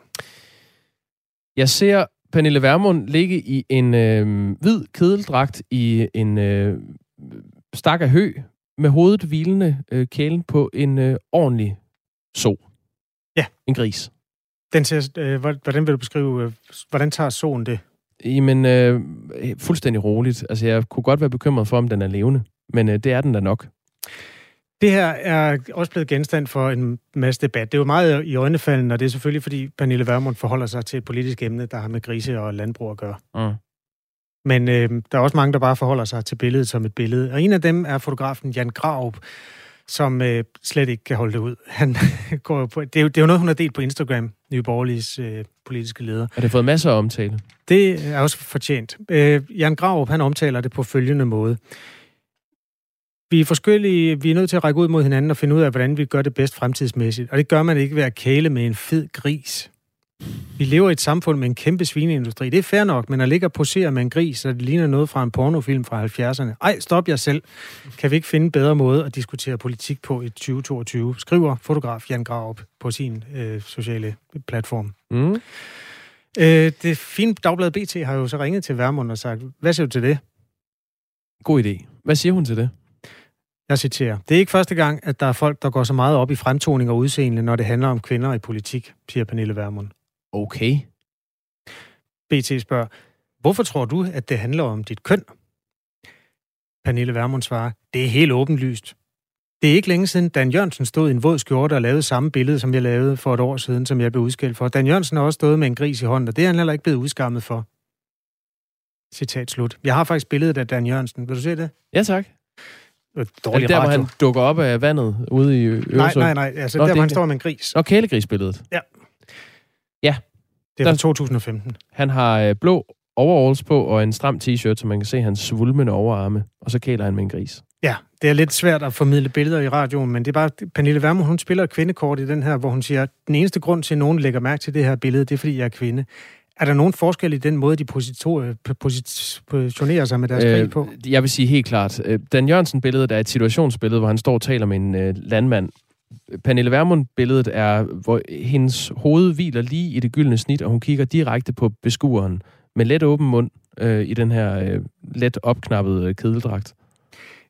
Jeg ser Pernille Vermund ligge i en øh, hvid kedeldragt i en øh, stak af hø med hovedet hvilende øh, kælen på en øh, ordentlig so. Ja. En gris. Den ser, øh, hvordan vil du beskrive, øh, hvordan tager soen det? Jamen, øh, fuldstændig roligt. Altså, jeg kunne godt være bekymret for, om den er levende, men øh, det er den da nok. Det her er også blevet genstand for en masse debat. Det er jo meget i øjnefalden, og det er selvfølgelig, fordi Pernille Vermund forholder sig til et politisk emne, der har med grise og landbrug at gøre. Mm. Men øh, der er også mange, der bare forholder sig til billedet som et billede. Og en af dem er fotografen Jan Graup, som øh, slet ikke kan holde det ud. Han går på, det, er jo, det er jo noget, hun har delt på Instagram, Nye Borgerliges øh, politiske leder. Og det har fået masser af omtale. Det er også fortjent. Øh, Jan Graup, han omtaler det på følgende måde. Vi er forskellige, vi er nødt til at række ud mod hinanden og finde ud af, hvordan vi gør det bedst fremtidsmæssigt. Og det gør man ikke ved at kæle med en fed gris. Vi lever i et samfund med en kæmpe svineindustri. Det er fair nok, men at ligge og posere med en gris, så det ligner noget fra en pornofilm fra 70'erne. Ej, stop jer selv. Kan vi ikke finde en bedre måde at diskutere politik på i 2022? Skriver fotograf Jan Graup på sin øh, sociale platform. Mm. Øh, det fine dagblad BT har jo så ringet til Værmund og sagt, hvad siger du til det? God idé. Hvad siger hun til det? Jeg citerer. Det er ikke første gang, at der er folk, der går så meget op i fremtoning og udseende, når det handler om kvinder i politik, siger Pernille Vermund. Okay. BT spørger, hvorfor tror du, at det handler om dit køn? Pernille Vermund svarer, det er helt åbenlyst. Det er ikke længe siden, Dan Jørgensen stod i en våd skjorte og lavede samme billede, som jeg lavede for et år siden, som jeg blev udskilt for. Dan Jørgensen har også stået med en gris i hånden, og det er han heller ikke blevet udskammet for. Citat slut. Jeg har faktisk billedet af Dan Jørgensen. Vil du se det? Ja, tak. Dårlig er det der, radio. hvor han dukker op af vandet ude i Øresund? Nej, nej, nej. Altså Nå, der, hvor han står med en gris. Og kælegrisbilledet? Ja. Det er fra 2015. Han har øh, blå overalls på og en stram t-shirt, så man kan se hans svulmende overarme. Og så kæler han med en gris. Ja, det er lidt svært at formidle billeder i radioen, men det er bare, Pernille Vermund, hun spiller kvindekort i den her, hvor hun siger, den eneste grund til, at nogen lægger mærke til det her billede, det er, fordi jeg er kvinde. Er der nogen forskel i den måde, de positionerer sig med deres øh, på? Jeg vil sige helt klart. Øh, Dan Jørgensen-billedet er et situationsbillede, hvor han står og taler med en øh, landmand. Pernille Vermund-billedet er, hvor hendes hoved hviler lige i det gyldne snit, og hun kigger direkte på beskueren med let åben mund øh, i den her øh, let opknappede øh, kedeldragt.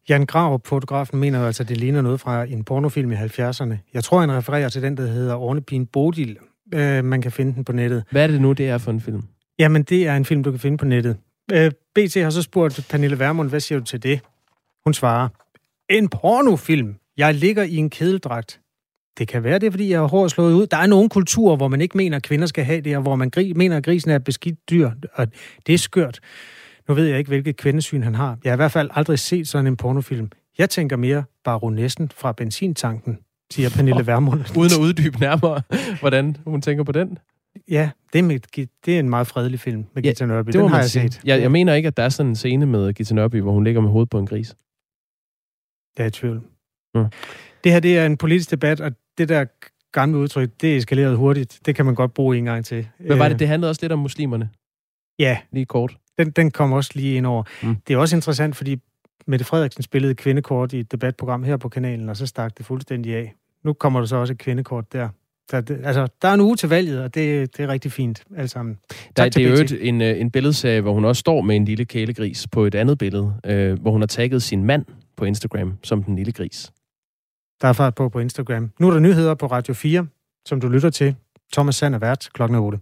Jan Grav, fotografen, mener altså, at det ligner noget fra en pornofilm i 70'erne. Jeg tror, han refererer til den, der hedder Ornepin Bodil, Øh, man kan finde den på nettet. Hvad er det nu, det er for en film? Jamen, det er en film, du kan finde på nettet. Øh, BT har så spurgt Pernille Vermund, hvad siger du til det? Hun svarer, en pornofilm. Jeg ligger i en kedeldragt. Det kan være det, fordi jeg har hårdt slået ud. Der er nogle kulturer, hvor man ikke mener, at kvinder skal have det, og hvor man gri- mener, at grisen er et beskidt dyr, og det er skørt. Nu ved jeg ikke, hvilket kvindesyn han har. Jeg har i hvert fald aldrig set sådan en pornofilm. Jeg tænker mere baronessen fra benzintanken siger Pernille Vermund. Uden at uddybe nærmere, hvordan hun tænker på den. Ja, det er, med, det er en meget fredelig film med ja, Gita Nørby. Den har jeg sige. set. Jeg, jeg mener ikke, at der er sådan en scene med Gita Nørby, hvor hun ligger med hovedet på en gris. Det er i tvivl. Mm. Det her, det er en politisk debat, og det der gamle udtryk, det eskalerede hurtigt. Det kan man godt bruge en gang til. Hvad var det? Øh, det handlede også lidt om muslimerne? Ja. Lige kort. Den, den kom også lige ind over. Mm. Det er også interessant, fordi Mette Frederiksen spillede kvindekort i et debatprogram her på kanalen, og så stak det fuldstændig af. Nu kommer der så også et kvindekort der. Så det, altså, der er en uge til valget, og det, det er rigtig fint, alt sammen. Der, det er jo en, øh, en billedserie, hvor hun også står med en lille kælegris på et andet billede, øh, hvor hun har tagget sin mand på Instagram som den lille gris. Der er fart på på Instagram. Nu er der nyheder på Radio 4, som du lytter til. Thomas Sand er vært klokken 8.